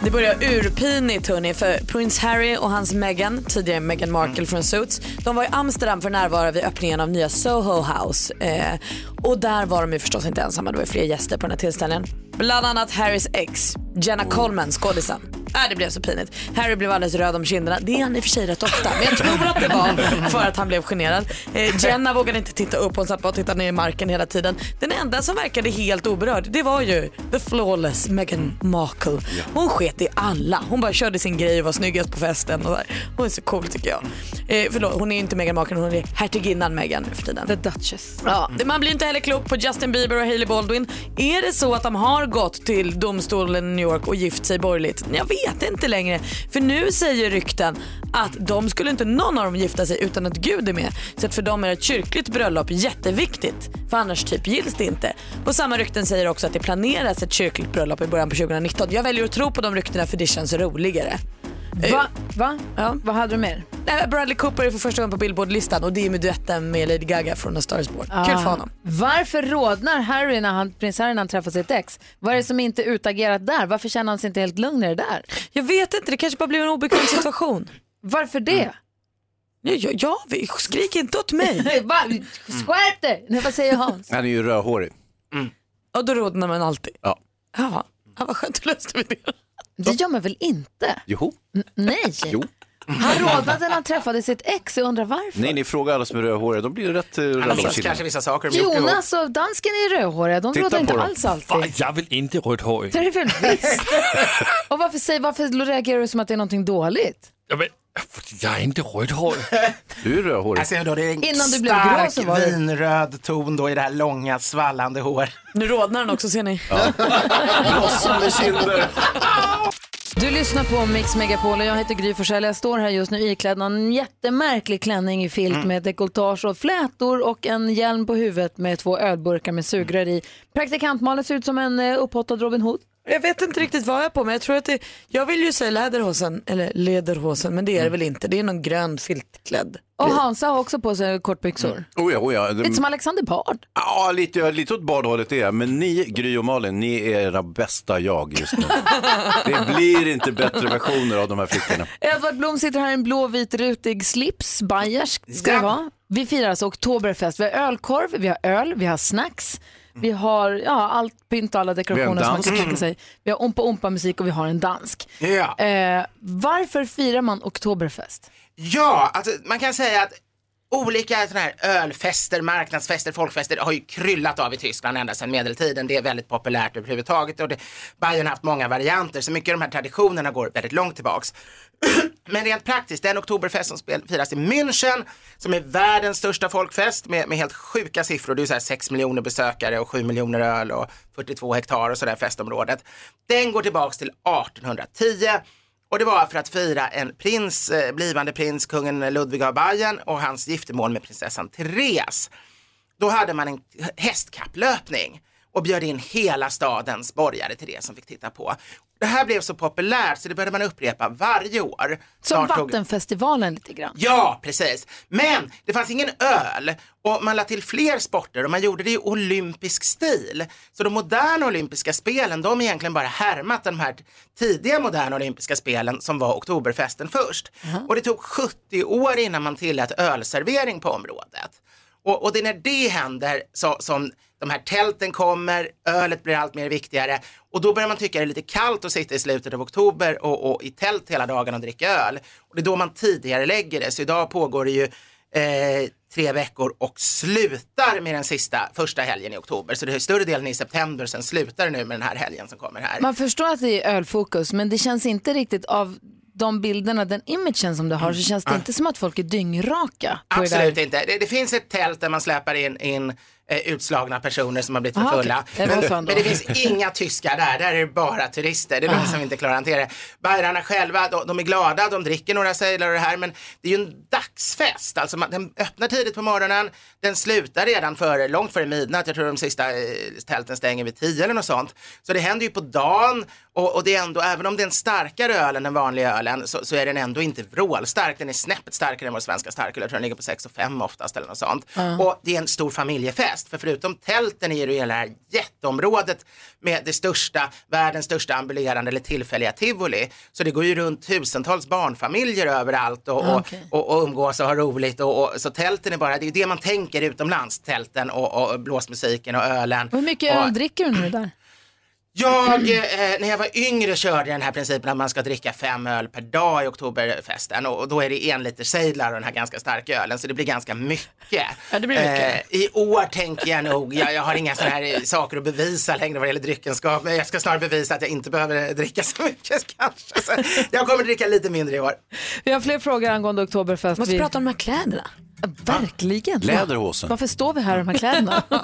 Speaker 7: Det börjar urpinigt hörni för Prince Harry och hans Meghan, tidigare Meghan Markle från Suits, de var i Amsterdam för att närvara vid öppningen av nya Soho House. Eh, och där var de ju förstås inte ensamma, det var fler gäster på den här tillställningen. Bland annat Harrys ex, Jenna Coleman, skådisen. Äh, det blev så pinigt. Harry blev alldeles röd om kinderna. Det är han i och för sig rätt ofta. Men jag tror att det var för att han blev generad. Eh, Jenna vågade inte titta upp. Hon satt bara och tittade ner i marken hela tiden. Den enda som verkade helt oberörd, det var ju the flawless Meghan Markle. Hon sket i alla. Hon bara körde sin grej och var snyggast på festen. Och där. Hon är så cool tycker jag. Eh, förlåt, hon är ju inte Meghan Markle, hon är hertiginnan Meghan nu för tiden.
Speaker 6: The Duchess.
Speaker 7: Ja, det- man blir inte heller klok på Justin Bieber och Hailey Baldwin. Är det så att de har gått till domstolen i New York och gift sig borgerligt? Jag vet inte längre. För nu säger rykten att de skulle inte någon av dem gifta sig utan att Gud är med. Så att för dem är ett kyrkligt bröllop jätteviktigt. För annars typ gills det inte. Och samma rykten säger också att det planeras ett kyrkligt bröllop i början på 2019. Jag väljer att tro på de ryktena för det känns roligare.
Speaker 6: Va? Va? Vad hade du mer?
Speaker 7: Nej, Bradley Cooper är för första gången på Billboard-listan och det är med duetten med Lady Gaga från A Star is Born. Kul
Speaker 6: Ah.
Speaker 7: för honom.
Speaker 6: Varför rodnar Harry när han, prins Harry när han träffar sitt ex? Vad är det som inte är utagerat där? Varför känner han sig inte helt lugn i det där?
Speaker 7: Jag vet inte, det kanske bara blev en obekväm situation.
Speaker 6: Varför det?
Speaker 7: Ja, ja, ja skrik inte åt mig.
Speaker 6: Skärp dig! Nej, vad säger Hans?
Speaker 3: Han är ju rödhårig.
Speaker 7: Och då rodnar man alltid.
Speaker 3: Ja.
Speaker 7: Ja, ja vad skönt, då löste vi det.
Speaker 6: Det gör man väl inte?
Speaker 3: Jo.
Speaker 6: Nej.
Speaker 3: Jo.
Speaker 6: Han rodnade när han träffade sitt ex. Jag undrar varför.
Speaker 3: Nej, ni frågar alla som är rödhåriga. De blir rätt eh, killar.
Speaker 13: kanske vissa saker.
Speaker 6: Jonas och dansken är rödhåriga. De rodnar inte alls alltid.
Speaker 4: Jag vill inte rödhårig.
Speaker 6: Det är väl visst. Och varför, säger, varför reagerar du som att det är någonting dåligt?
Speaker 4: Ja, men, jag är inte rödhårig.
Speaker 3: Du är rödhårig.
Speaker 13: Alltså, då, det är en
Speaker 6: Innan du blev grå
Speaker 13: stark
Speaker 6: så var det-
Speaker 13: vinröd ton då i det här långa svallande hår.
Speaker 7: Nu rodnar han också ser ni.
Speaker 3: Blossande kinder.
Speaker 6: Du lyssnar på Mix Megapol och jag heter Gry Forssell. Jag står här just nu iklädd en jättemärklig klänning i filt
Speaker 13: Mm.
Speaker 6: med dekolletage och flätor och en hjälm på huvudet med två ölburkar med sugrör i. Praktikant-Malin ser ut som en uh, upphottad Robin Hood.
Speaker 7: Jag vet inte riktigt vad jag är på men jag tror att det, jag vill ju säga läderhosen, eller lederhosen men det är det väl inte. Det är någon grön filtklädd.
Speaker 6: Och Hansa har också på sig kortbyxor.
Speaker 3: Oh ja, oh ja.
Speaker 6: Lite som Alexander Bard.
Speaker 3: Ja, lite, lite åt badhållet är jag. Men ni, Gry och Malin, ni är era bästa jag just nu. Det blir inte bättre versioner av de här flickorna.
Speaker 6: Edvard Blom sitter här i en blå vit rutig slips, bayersk ska det vara. Vi firar alltså Oktoberfest. Vi har ölkorv, vi har öl, vi har snacks, vi har ja, allt pynt och alla dekorationer som man kan tänka sig. Vi har ompa ompa musik och vi har en dansk.
Speaker 13: Ja.
Speaker 6: Eh, varför firar man Oktoberfest?
Speaker 13: Ja, alltså, man kan säga att olika såna här ölfester, marknadsfester, folkfester har ju kryllat av i Tyskland ända sedan medeltiden. Det är väldigt populärt överhuvudtaget och det, Bayern har haft många varianter så mycket av de här traditionerna går väldigt långt tillbaks. Men rent praktiskt, den oktoberfest som firas i München som är världens största folkfest med, med helt sjuka siffror. Det är så här 6 miljoner besökare och 7 miljoner öl och 42 hektar och sådär festområdet. Den går tillbaks till 1810 och det var för att fira en prins, eh, blivande prins, kungen Ludvig av Bayern och hans giftermål med prinsessan Therese. Då hade man en hästkapplöpning och bjöd in hela stadens borgare till det som fick titta på. Det här blev så populärt så det började man upprepa varje år.
Speaker 6: Som
Speaker 13: Snart tog-
Speaker 6: Vattenfestivalen lite grann.
Speaker 13: Ja, precis. Men det fanns ingen öl och man lade till fler sporter och man gjorde det i olympisk stil. Så de moderna olympiska spelen, de har egentligen bara härmat de här tidiga moderna olympiska spelen som var oktoberfesten först. Och det tog 70 år innan man tillät ölservering på området. Och, och det är när det händer så, som de här tälten kommer, ölet blir allt mer viktigare och då börjar man tycka det är lite kallt att sitta i slutet av oktober och, och i tält hela dagen och dricka öl. Och det är då man tidigare lägger det. Så idag pågår det ju eh, tre veckor och slutar med den sista, första helgen i oktober. Så det är större delen i september, sen slutar det nu med den här helgen som kommer här.
Speaker 6: Man förstår att det är ölfokus men det känns inte riktigt av de bilderna, den imagen som du har så känns det inte som att folk är dyngraka. på det.
Speaker 13: Absolut inte. Det, det finns ett tält där man släpar in, in eh, utslagna personer som har blivit för fulla.
Speaker 6: så
Speaker 13: Men, men det finns inga tyskar där, där är det bara turister. Det är de som inte klarar att hantera det. Bayrarna själva, de, de är glada, de dricker några sejlar och det här, men det är ju en dagsfest. Alltså man, den öppnar tidigt på morgonen, den slutar redan före, långt före midnatt. Jag tror de sista eh, tälten stänger vid tio eller något sånt. Så det händer ju på dagen och, och det är ändå, även om det är en starkare öl än den vanliga ölen så, så är den ändå inte vrålstark. Den är snäppet starkare än vår svenska starköl. Jag tror den ligger på 6 och 5 oftast eller något sånt.
Speaker 6: Ja.
Speaker 13: Och det är en stor familjefest. För förutom tälten är det ju hela det här jätteområdet med det största, världens största ambulerande eller tillfälliga tivoli. Så det går ju runt tusentals barnfamiljer överallt och, och,
Speaker 6: Okej.
Speaker 13: och, och umgås och ha roligt. Och, och, så tälten är bara, det är ju det man tänker utomlands, tälten och, och blåsmusiken och ölen.
Speaker 6: Och Hur mycket
Speaker 13: och,
Speaker 6: öl dricker du nu där?
Speaker 13: Jag, eh, när jag var yngre körde jag den här principen att man ska dricka fem öl per dag i oktoberfesten och, och då är det en liter sejdlar och den här ganska starka ölen så det blir ganska mycket.
Speaker 7: Ja, det blir mycket.
Speaker 13: Eh, I år tänker jag nog, jag, jag har inga sådana här eh, saker att bevisa längre vad det gäller dryckenskap men jag ska snarare bevisa att jag inte behöver dricka så mycket kanske. Så jag kommer dricka lite mindre i år.
Speaker 6: Vi har fler frågor angående Oktoberfest.
Speaker 7: Måste
Speaker 6: vi...
Speaker 7: prata om de här kläderna.
Speaker 6: Verkligen.
Speaker 3: Läderhosen.
Speaker 6: Varför står vi här i de här kläderna?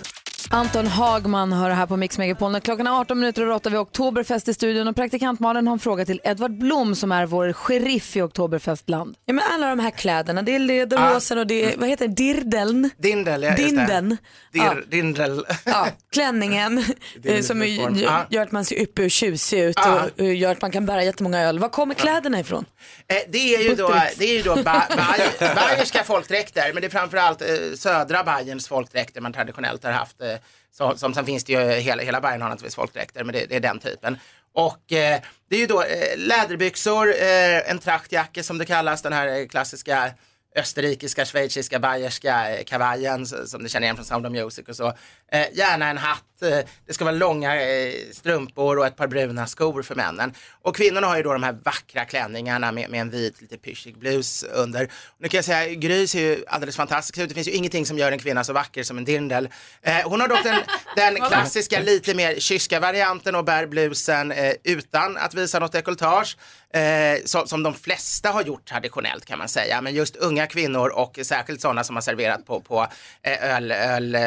Speaker 6: Anton Hagman hör här på Mix Megapol. När Klockan är 18 minuter över 8 vid Oktoberfest i studion och praktikant Malin har en fråga till Edvard Blom som är vår sheriff i Oktoberfestland.
Speaker 7: Ja, men alla de här kläderna, det är lederhosen och det är, vad heter det, dirdeln?
Speaker 13: Dindel, ja, det.
Speaker 7: Dinden.
Speaker 13: Dir,
Speaker 7: Ja.
Speaker 13: Dindel.
Speaker 7: Ja, klänningen eh, som
Speaker 13: uniform.
Speaker 7: gör, att man ser uppe och tjusig ut
Speaker 13: Ja.
Speaker 7: och gör att man kan bära jättemånga öl. Var kommer kläderna ifrån?
Speaker 13: Eh, Det är ju då, det är ju då ba, ba, bayerska folkdräkter, men det är framförallt eh, södra Bayerns folkdräkter man traditionellt har haft. Eh, så, som, sen finns det ju, hela, hela Bayern har naturligtvis folkdräkter, men det, det är den typen. Och eh, det är ju då eh, läderbyxor, eh, en trachtjacka som det kallas, den här eh, klassiska österrikiska, schweiziska, bayerska eh, kavajen som ni känner igen från Sound of Music och så. Eh, gärna en hatt, eh, det ska vara långa eh, strumpor och ett par bruna skor för männen. Och kvinnorna har ju då de här vackra klänningarna med, med en vit lite pyschig blus under. Nu kan jag säga, Gry ser ju alldeles fantastisk ut. Det finns ju ingenting som gör en kvinna så vacker som en dirndl. Eh, hon har dock den, den klassiska lite mer kyska varianten och bär blusen utan att visa något dekolletage. Eh, som, som de flesta har gjort traditionellt kan man säga. Men just unga kvinnor och särskilt sådana som har serverat på, på eh, öl, öl eh,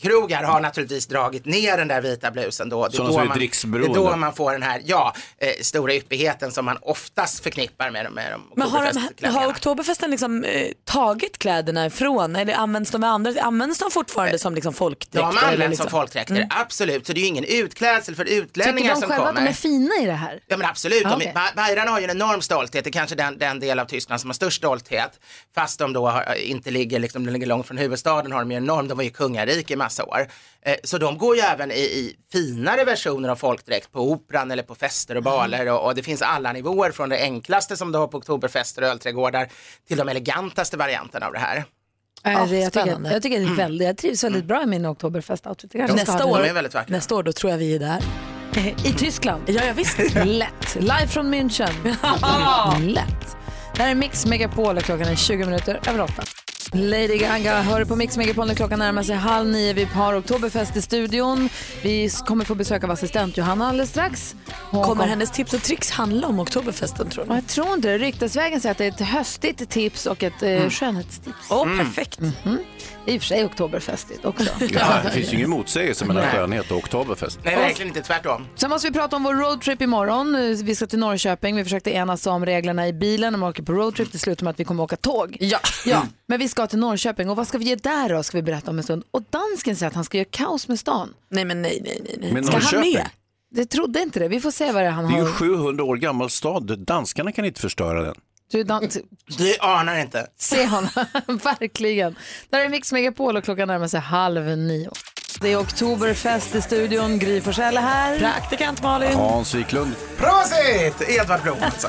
Speaker 13: krogar har naturligtvis dragit ner den där vita blusen då. Det är, då
Speaker 3: som är
Speaker 13: man, det är då man får den här, ja, eh, stora yppigheten som man oftast förknippar med, med de
Speaker 7: Men har, de, har Oktoberfesten liksom, eh, tagit kläderna ifrån eller används de med andra? Används de fortfarande som liksom folkdräkter?
Speaker 13: De används
Speaker 7: liksom?
Speaker 13: som folkdräkter,
Speaker 7: Mm.
Speaker 13: absolut. Så det är ju ingen utklädsel för
Speaker 6: Tycker
Speaker 13: utlänningar
Speaker 6: de
Speaker 13: som
Speaker 6: själva att
Speaker 13: kommer.
Speaker 6: de är fina i det här?
Speaker 13: Ja men absolut,
Speaker 6: Ah,
Speaker 13: de,
Speaker 6: okej.
Speaker 13: Ba- Bayerna har ju en enorm stolthet, det är kanske den, den del av Tyskland som har störst stolthet. Fast de då har, inte ligger, liksom, de ligger långt från huvudstaden har de ju enorm, de var ju kungarike i massa år. Eh, så de går ju även i, i finare versioner av folkdräkt på operan eller på fester och baler och, och det finns alla nivåer från det enklaste som du har på oktoberfester och ölträdgårdar till de elegantaste varianterna av det här.
Speaker 7: Ja,
Speaker 6: det, jag, tycker, jag, tycker det är väldigt, jag trivs väldigt bra i min Oktoberfest-outfit.
Speaker 7: Nästa år,
Speaker 6: den.
Speaker 13: är väldigt vackra.
Speaker 7: nästa år då tror jag vi är där.
Speaker 6: I Tyskland?
Speaker 7: Ja, jag visst.
Speaker 6: Lätt. Live från München. Lätt. Det här är Mix Megapol och klockan är 20 minuter över 8. Lady Gaga hör på Mix Megapol när klockan närmar sig halv nio. Vi har Oktoberfest i studion. Vi kommer få besök av assistent Johanna alldeles strax. Hon
Speaker 7: Kommer
Speaker 6: kom-
Speaker 7: hennes tips och tricks handla om Oktoberfesten tror du?
Speaker 6: Jag tror inte det. Ryktesvägen säger att det är ett höstigt tips och ett eh, skönhetstips.
Speaker 7: Åh, perfekt.
Speaker 6: I och för sig Oktoberfestigt också.
Speaker 3: Ja, det finns ju ingen motsägelse mellan
Speaker 13: Nej.
Speaker 3: skönhet och oktoberfest.
Speaker 13: Nej, verkligen inte, tvärtom.
Speaker 6: Sen måste vi prata om vår roadtrip imorgon. Vi ska till Norrköping. Vi försökte enas om reglerna i bilen om vi åker på roadtrip. Det slutar med att vi kommer åka tåg.
Speaker 7: Ja.
Speaker 6: Ja, men vi ska till Norrköping och vad ska vi göra där då? Ska vi berätta om en stund. Och dansken säger att han ska göra kaos med stan.
Speaker 7: Nej men nej, nej, nej. nej.
Speaker 3: Men
Speaker 7: Ska han
Speaker 3: Norrköping?
Speaker 7: med?
Speaker 6: Det trodde inte det. Vi får se vad det är han
Speaker 3: Det är ju
Speaker 6: har.
Speaker 3: 700 år gammal stad. Danskarna kan inte förstöra den.
Speaker 6: Du, dans...
Speaker 13: Du anar inte.
Speaker 6: Se honom, verkligen. Där är Mix Megapol och klockan närmar sig halv nio. Det är Oktoberfest i studion. Gry Forssell är här.
Speaker 7: Praktikant Malin.
Speaker 3: Hans Wiklund.
Speaker 13: Prosit! Edvard Blom alltså.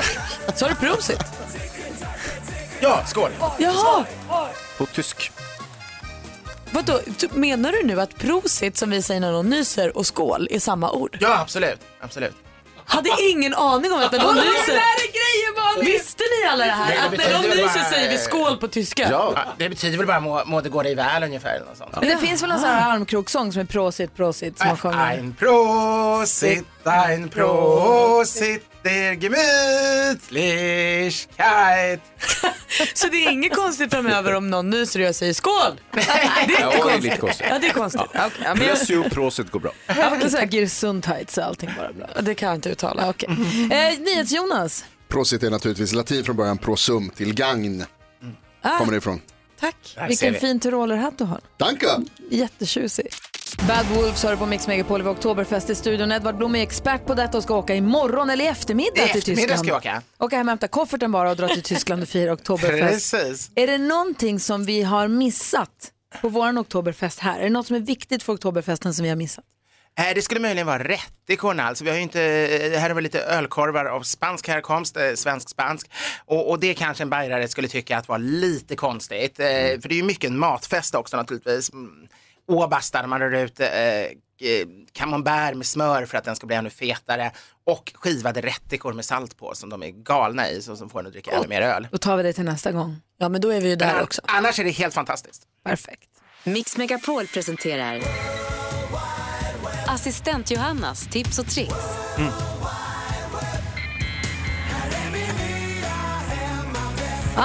Speaker 7: Sa du prosit?
Speaker 13: Ja, skål.
Speaker 7: Jaha,
Speaker 3: På tysk.
Speaker 7: vadå? Menar du nu att prosit som vi säger när någon nyser och skål är samma ord?
Speaker 13: Ja, absolut. absolut.
Speaker 7: Hade ingen aning om att när någon nyser... Visste ni alla det här? Att när
Speaker 13: väl
Speaker 7: nyser säger vi skål på tyska?
Speaker 13: Ja, det betyder väl bara må, må det gå dig väl ungefär. Eller något sånt.
Speaker 6: Men det finst väl en sån här armkrokssång som är prosit, prosit som man sjunger.
Speaker 13: Ein Prosit, ein Prosit, der Gemütlichkeit.
Speaker 7: Så det är inget konstigt framöver om någon nyser och jag säger skål? Det är
Speaker 3: Ja,
Speaker 7: inte
Speaker 3: det är
Speaker 7: konstigt.
Speaker 3: lite konstigt.
Speaker 7: Ja, det är konstigt. Ja. Ja, men jag,
Speaker 3: Pressio prosit går bra.
Speaker 6: Ja, okay, så Gesundheit så allting bara bra.
Speaker 7: det kan jag inte uttala.
Speaker 6: Okej. Eh, NyhetsJonas.
Speaker 9: Prosit är naturligtvis latin från början, prosum, till gagn. Kommer det ifrån.
Speaker 6: Tack. Vilken
Speaker 13: vi.
Speaker 6: fin tyrolerhatt du har.
Speaker 9: Danke!
Speaker 6: Jättetjusig. Bad Wolves hör på Mix Megapol vid Oktoberfest i studion. Edvard Blom är expert på detta och ska åka imorgon eller i eftermiddag till
Speaker 13: eftermiddag
Speaker 6: Tyskland.
Speaker 13: ska jag åka.
Speaker 6: Åka hem och hämta kofferten bara och dra till Tyskland och fira Oktoberfest.
Speaker 13: Precis.
Speaker 6: Är det någonting som vi har missat på vår Oktoberfest här? Är det något som är viktigt för Oktoberfesten som vi har missat?
Speaker 13: Eh, Det skulle möjligen vara rättikorna. Alltså, vi har ju inte, det här är väl lite ölkorvar av spansk härkomst, eh, svensk-spansk. Och, och det kanske en bajrare skulle tycka att var lite konstigt. Eh, för det är ju mycket en matfest också naturligtvis. Mm. Åbastar, man rör ut eh, eh, camembert med smör för att den ska bli ännu fetare. Och skivade rättikor med salt på som de är galna i, så som får en att dricka ännu mer öl.
Speaker 6: Då tar vi det till nästa gång.
Speaker 7: Ja, men då är vi ju där
Speaker 13: Men
Speaker 7: också.
Speaker 13: Annars är det helt fantastiskt.
Speaker 6: Perfekt.
Speaker 10: Mix Megapol presenterar Assistent Johannas tips och tricks.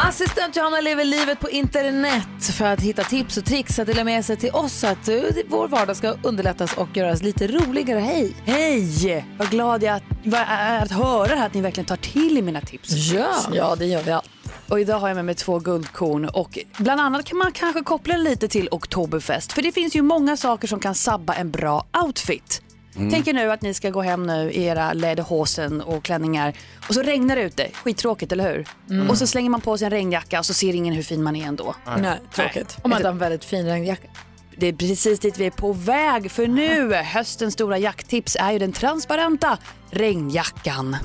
Speaker 6: Assistent Johanna lever livet på internet för att hitta tips och tricks att dela med sig till oss så att eh, vår vardag ska underlättas och göras lite roligare. Hej!
Speaker 15: Hej! Vad glad jag är att höra här att ni verkligen tar till i mina tips.
Speaker 6: Ja.
Speaker 15: ja det gör vi allt. Och idag har jag med mig två guldkorn och bland annat kan man kanske koppla det lite till Oktoberfest. För det finns ju många saker som kan sabba en bra outfit.
Speaker 16: Mm.
Speaker 15: Tänk er nu att ni ska gå hem nu i era lederhosen och klänningar och så regnar det ute. Skittråkigt, eller hur?
Speaker 6: Mm.
Speaker 15: Och så slänger man på sig en regnjacka och så ser ingen hur fin man är ändå.
Speaker 6: Nej, tråkigt. Om man inte har en väldigt fin regnjacka.
Speaker 15: Det är precis dit vi är på väg för nu, höstens stora jakttips är ju den transparenta regnjackan.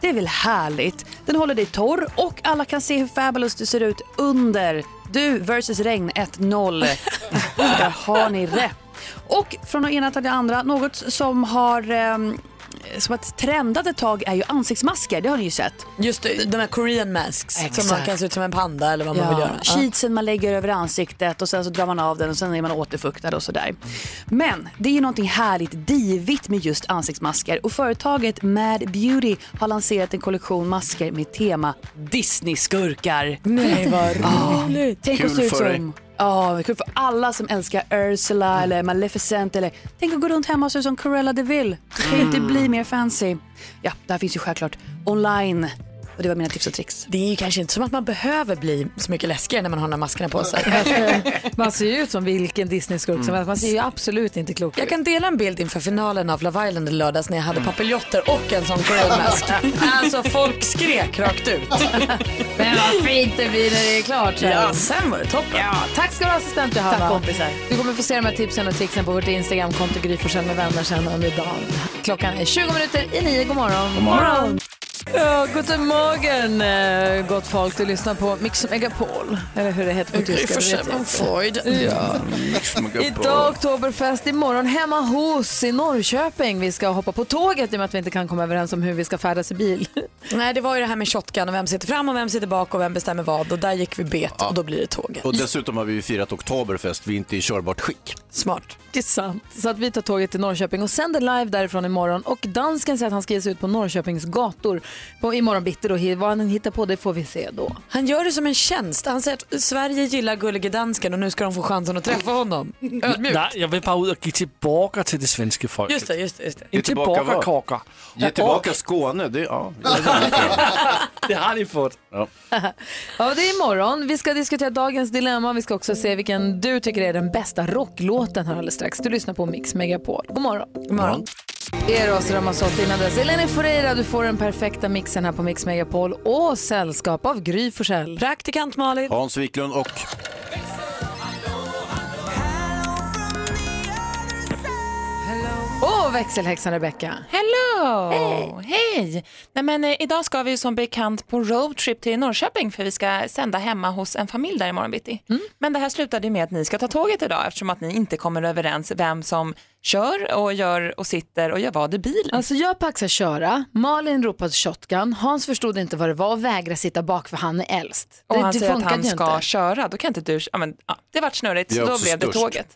Speaker 15: Det är väl härligt? Den håller dig torr och alla kan se hur fabulous du ser ut under. Du versus regn 1-0. Där har ni rätt. Och från det ena till det andra, något som har ehm, som att trendat ett tag är ju ansiktsmasker, det har ni ju sett.
Speaker 7: Just de här Korean masks som man kan se ut som en panda eller vad man vill göra. Ja.
Speaker 15: Sheetsen man lägger över ansiktet och sen så drar man av den och sen är man återfuktad och sådär. Men det är ju någonting härligt divigt med just ansiktsmasker och företaget Mad Beauty har lanserat en kollektion masker med tema Disney-skurkar.
Speaker 7: Nej, vad
Speaker 15: Ja,
Speaker 7: roligt.
Speaker 15: Tänk att
Speaker 7: Kul
Speaker 15: se ut
Speaker 7: för dig.
Speaker 15: som Ja, kul för alla som älskar Ursula eller Maleficent eller tänk att gå runt hemma och se ut som Cruella de Vil. Det kan ju inte bli mer fancy. Ja, det här finns ju självklart online och det var mina tips och tricks.
Speaker 7: Det är ju kanske inte som att man behöver bli så mycket läskigare när man har de här maskerna på sig.
Speaker 6: Man ser ju ut som vilken Disney-skurk som helst. Man ser ju absolut inte klok ut.
Speaker 7: Jag kan dela en bild inför finalen av Love Island i lördags när jag hade papiljotter och en sån Korean mask. Alltså folk skrek rakt ut.
Speaker 6: Men vad fint det blir när det är klart. sen.
Speaker 7: Ja, sen var det toppen.
Speaker 6: Ja, tack ska du ha assistent Johanna.
Speaker 7: Tack, kompisar.
Speaker 6: Du kommer få se de här tipsen och tricksen på vårt Instagramkonto Gry med vänner sen under dagen. Klockan är 20 minuter i nio. God morgon.
Speaker 16: God morgon.
Speaker 6: Ja, guten morgen eh, gott folk. Du lyssnar på Mix Megapol. Eller hur det heter på
Speaker 7: Gry
Speaker 6: tyska. inte.
Speaker 7: Freud.
Speaker 6: Ja. Idag Oktoberfest, imorgon hemma hos i Norrköping. Vi ska hoppa på tåget i och med att vi inte kan komma överens om hur vi ska färdas i bil.
Speaker 7: Nej, det var ju det här med shotgun och vem sitter fram och vem sitter bak och vem bestämmer vad och där gick vi bet och då blir det tåget.
Speaker 3: Och dessutom har vi firat Oktoberfest, vi är inte i körbart skick.
Speaker 7: Smart.
Speaker 6: Det är sant. Så att vi tar tåget till Norrköping och sänder live därifrån imorgon. Och dansken säger att han ska ge sig ut på Norrköpings gator på imorgon bitti. Då. Vad han hittar på det får vi se då.
Speaker 7: Han gör det som en tjänst. Han säger att Sverige gillar gullige dansken och nu ska de få chansen att träffa honom. Ödmjukt.
Speaker 4: Nej, jag vill bara ut och ge tillbaka till det svenska folket.
Speaker 7: Just det, just det. Just det.
Speaker 3: Ge tillbaka
Speaker 4: kakor.
Speaker 3: Ge tillbaka Skåne, det, ja.
Speaker 4: Det har ni fått.
Speaker 3: Ja.
Speaker 6: Ja, det är imorgon. Vi ska diskutera dagens dilemma. Vi ska också se vilken du tycker är den bästa rocklåten här alldeles strax. Du lyssnar på Mix Megapol. God morgon. God
Speaker 7: morgon.
Speaker 6: Eros Ramazzotti innan dess. Eleni Foureira, du får den perfekta mixen här på Mix Megapol och sällskap av Gry Forssell.
Speaker 7: Praktikant Malin.
Speaker 3: Hans Wiklund och
Speaker 6: Och växelhäxan Rebecca.
Speaker 2: Hello! Hej! Nej, men, eh, idag ska vi ju som bekant på roadtrip till Norrköping för vi ska sända hemma hos en familj där imorgon bitti. Men det här slutade ju med att ni ska ta tåget idag eftersom att ni inte kommer överens vem som kör och gör och sitter och gör vad i bilen.
Speaker 6: Alltså jag paxar köra, Malin ropade shotgun, Hans förstod inte vad det var och vägrade sitta bak för han är äldst.
Speaker 2: Och
Speaker 6: det,
Speaker 2: han
Speaker 6: det
Speaker 2: säger att
Speaker 6: funkade
Speaker 2: han
Speaker 6: ju
Speaker 2: ska
Speaker 6: inte.
Speaker 2: köra, då kan inte du, ja, men, ja, det vart snurrigt
Speaker 3: är
Speaker 2: så då
Speaker 3: också
Speaker 2: blev det
Speaker 3: störst.
Speaker 2: tåget.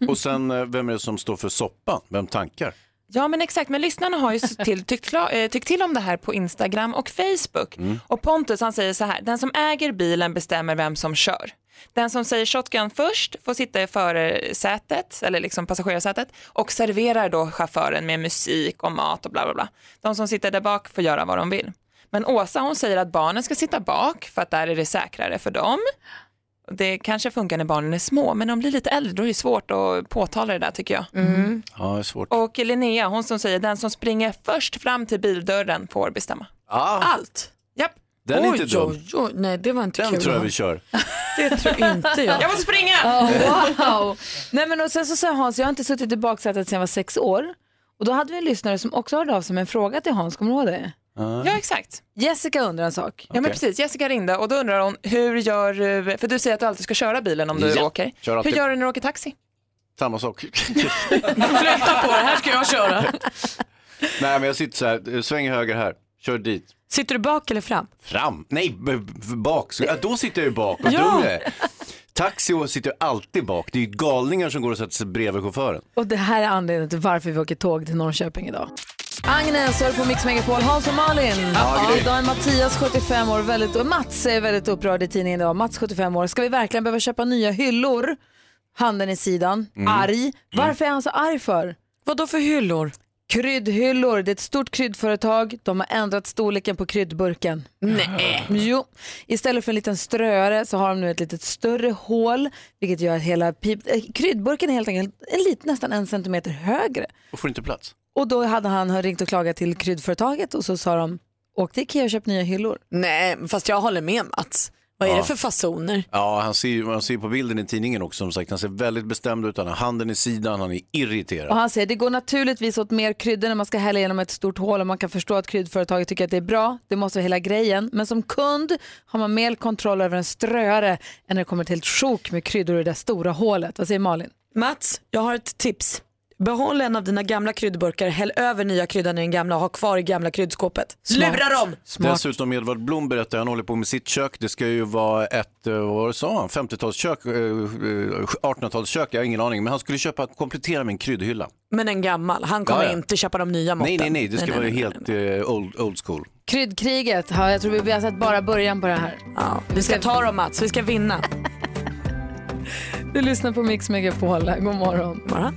Speaker 3: Och sen, eh, vem är det som står för soppan? Vem tankar?
Speaker 2: Ja men exakt, men lyssnarna har ju till, tyckt, eh, tyckt till om det här på Instagram och Facebook.
Speaker 3: Mm.
Speaker 2: Och Pontus han säger så här, den som äger bilen bestämmer vem som kör. Den som säger shotgun först får sitta i förarsätet, eller liksom passagerarsätet, och serverar då chauffören med musik och mat och bla bla bla. De som sitter där bak får göra vad de vill. Men Åsa hon säger att barnen ska sitta bak för att där är det säkrare för dem. Det kanske funkar när barnen är små, men när de blir lite äldre då är det svårt att påtala det där tycker jag.
Speaker 3: Ja, det är svårt.
Speaker 2: Och Linnea, hon som säger den som springer först fram till bildörren får bestämma.
Speaker 3: Ah,
Speaker 7: Allt?
Speaker 2: Japp.
Speaker 3: den är
Speaker 7: oj,
Speaker 3: inte dum.
Speaker 7: oj, oj, nej det var inte
Speaker 3: Den
Speaker 7: kul.
Speaker 3: tror jag vi kör.
Speaker 7: Det tror inte jag.
Speaker 2: Jag måste springa!
Speaker 6: Oh, wow. Nej, men och sen så sa Hans, jag har inte suttit i baksätet sedan jag var sex år. Och då hade vi en lyssnare som också hörde av sig med en fråga till Hans, kommer du ihåg det?
Speaker 2: Ja exakt.
Speaker 6: Jessica undrar en sak.
Speaker 2: Ja men precis, Jessica ringde och då undrar hon hur gör du, för du säger att du alltid ska köra bilen om du
Speaker 3: Ja,
Speaker 2: åker.
Speaker 3: kör
Speaker 2: Hur
Speaker 3: alltid.
Speaker 2: gör du när du åker taxi?
Speaker 3: Samma sak.
Speaker 7: Flytta på det, här ska jag köra.
Speaker 3: Nej, men jag sitter så här, sväng höger här, kör dit.
Speaker 7: Sitter du bak eller fram?
Speaker 3: Fram? Nej, b- b- bak. Så- Ja, då sitter jag ju bak, vad
Speaker 7: Ja.
Speaker 3: dum jag är. Taxi och sitter jag alltid bak. Det är ju galningar som går och sätter sig bredvid chauffören.
Speaker 6: Och det här är anledningen till varför vi åker tåg till Norrköping idag. Agnes har på Mix Megapol. Hans och Malin.
Speaker 16: Ja, Gry.
Speaker 6: idag är Mattias 75 år. Väldigt, och Mats är väldigt upprörd i tidningen idag. Mats 75 år. Ska vi verkligen behöva köpa nya hyllor? Handen i sidan.
Speaker 7: Mm.
Speaker 6: Arg. Varför är han så arg för?
Speaker 7: Vad då för hyllor?
Speaker 6: Kryddhyllor. Det är ett stort kryddföretag. De har ändrat storleken på kryddburken.
Speaker 7: Nej.
Speaker 6: Jo. Istället för en liten ströare så har de nu ett litet större hål vilket gör att hela pip... eh, kryddburken är helt enkelt en lit, nästan en centimeter högre.
Speaker 3: Och får inte plats.
Speaker 6: Och då hade han ringt och klagat till kryddföretaget och så sa de åk till Ikea och köp nya hyllor.
Speaker 7: Nej, fast jag håller med Mats. Vad är
Speaker 3: Ja.
Speaker 7: det för fasoner?
Speaker 3: Ja, han ser, man ser på bilden i tidningen också som sagt, han ser väldigt bestämd ut, han har handen i sidan, han är irriterad.
Speaker 6: Och han säger det går naturligtvis åt mer kryddor när man ska hälla genom ett stort hål och man kan förstå att kryddföretaget tycker att det är bra. Det måste vara hela grejen. Men som kund har man mer kontroll över en ströare än när det kommer till ett sjok med kryddor i det där stora hålet. Vad säger Malin?
Speaker 7: Mats, jag har ett tips. Behåll en av dina gamla kryddburkar, häll över nya kryddan i den gamla och ha kvar i gamla kryddskåpet. Lura dem!
Speaker 3: Dessutom Edvard Blom berättar, han håller på med sitt kök. Det ska ju vara ett, eh, vad sa han, 50-talskök, eh, 1800-talskök, jag har ingen aning. Men han skulle köpa, komplettera med en kryddhylla.
Speaker 7: Men en gammal, han kommer
Speaker 3: Ja, ja.
Speaker 7: inte köpa de nya måtten.
Speaker 3: Nej, nej, nej, det ska
Speaker 7: nej,
Speaker 3: vara
Speaker 7: nej,
Speaker 3: helt eh, old, old school.
Speaker 6: Kryddkriget, ja, jag tror vi vi har sett bara början på det här.
Speaker 7: Ja, vi ska ta dem Mats, vi ska vinna.
Speaker 6: Du lyssnar på Mix Megapol. God morgon.
Speaker 7: morgon.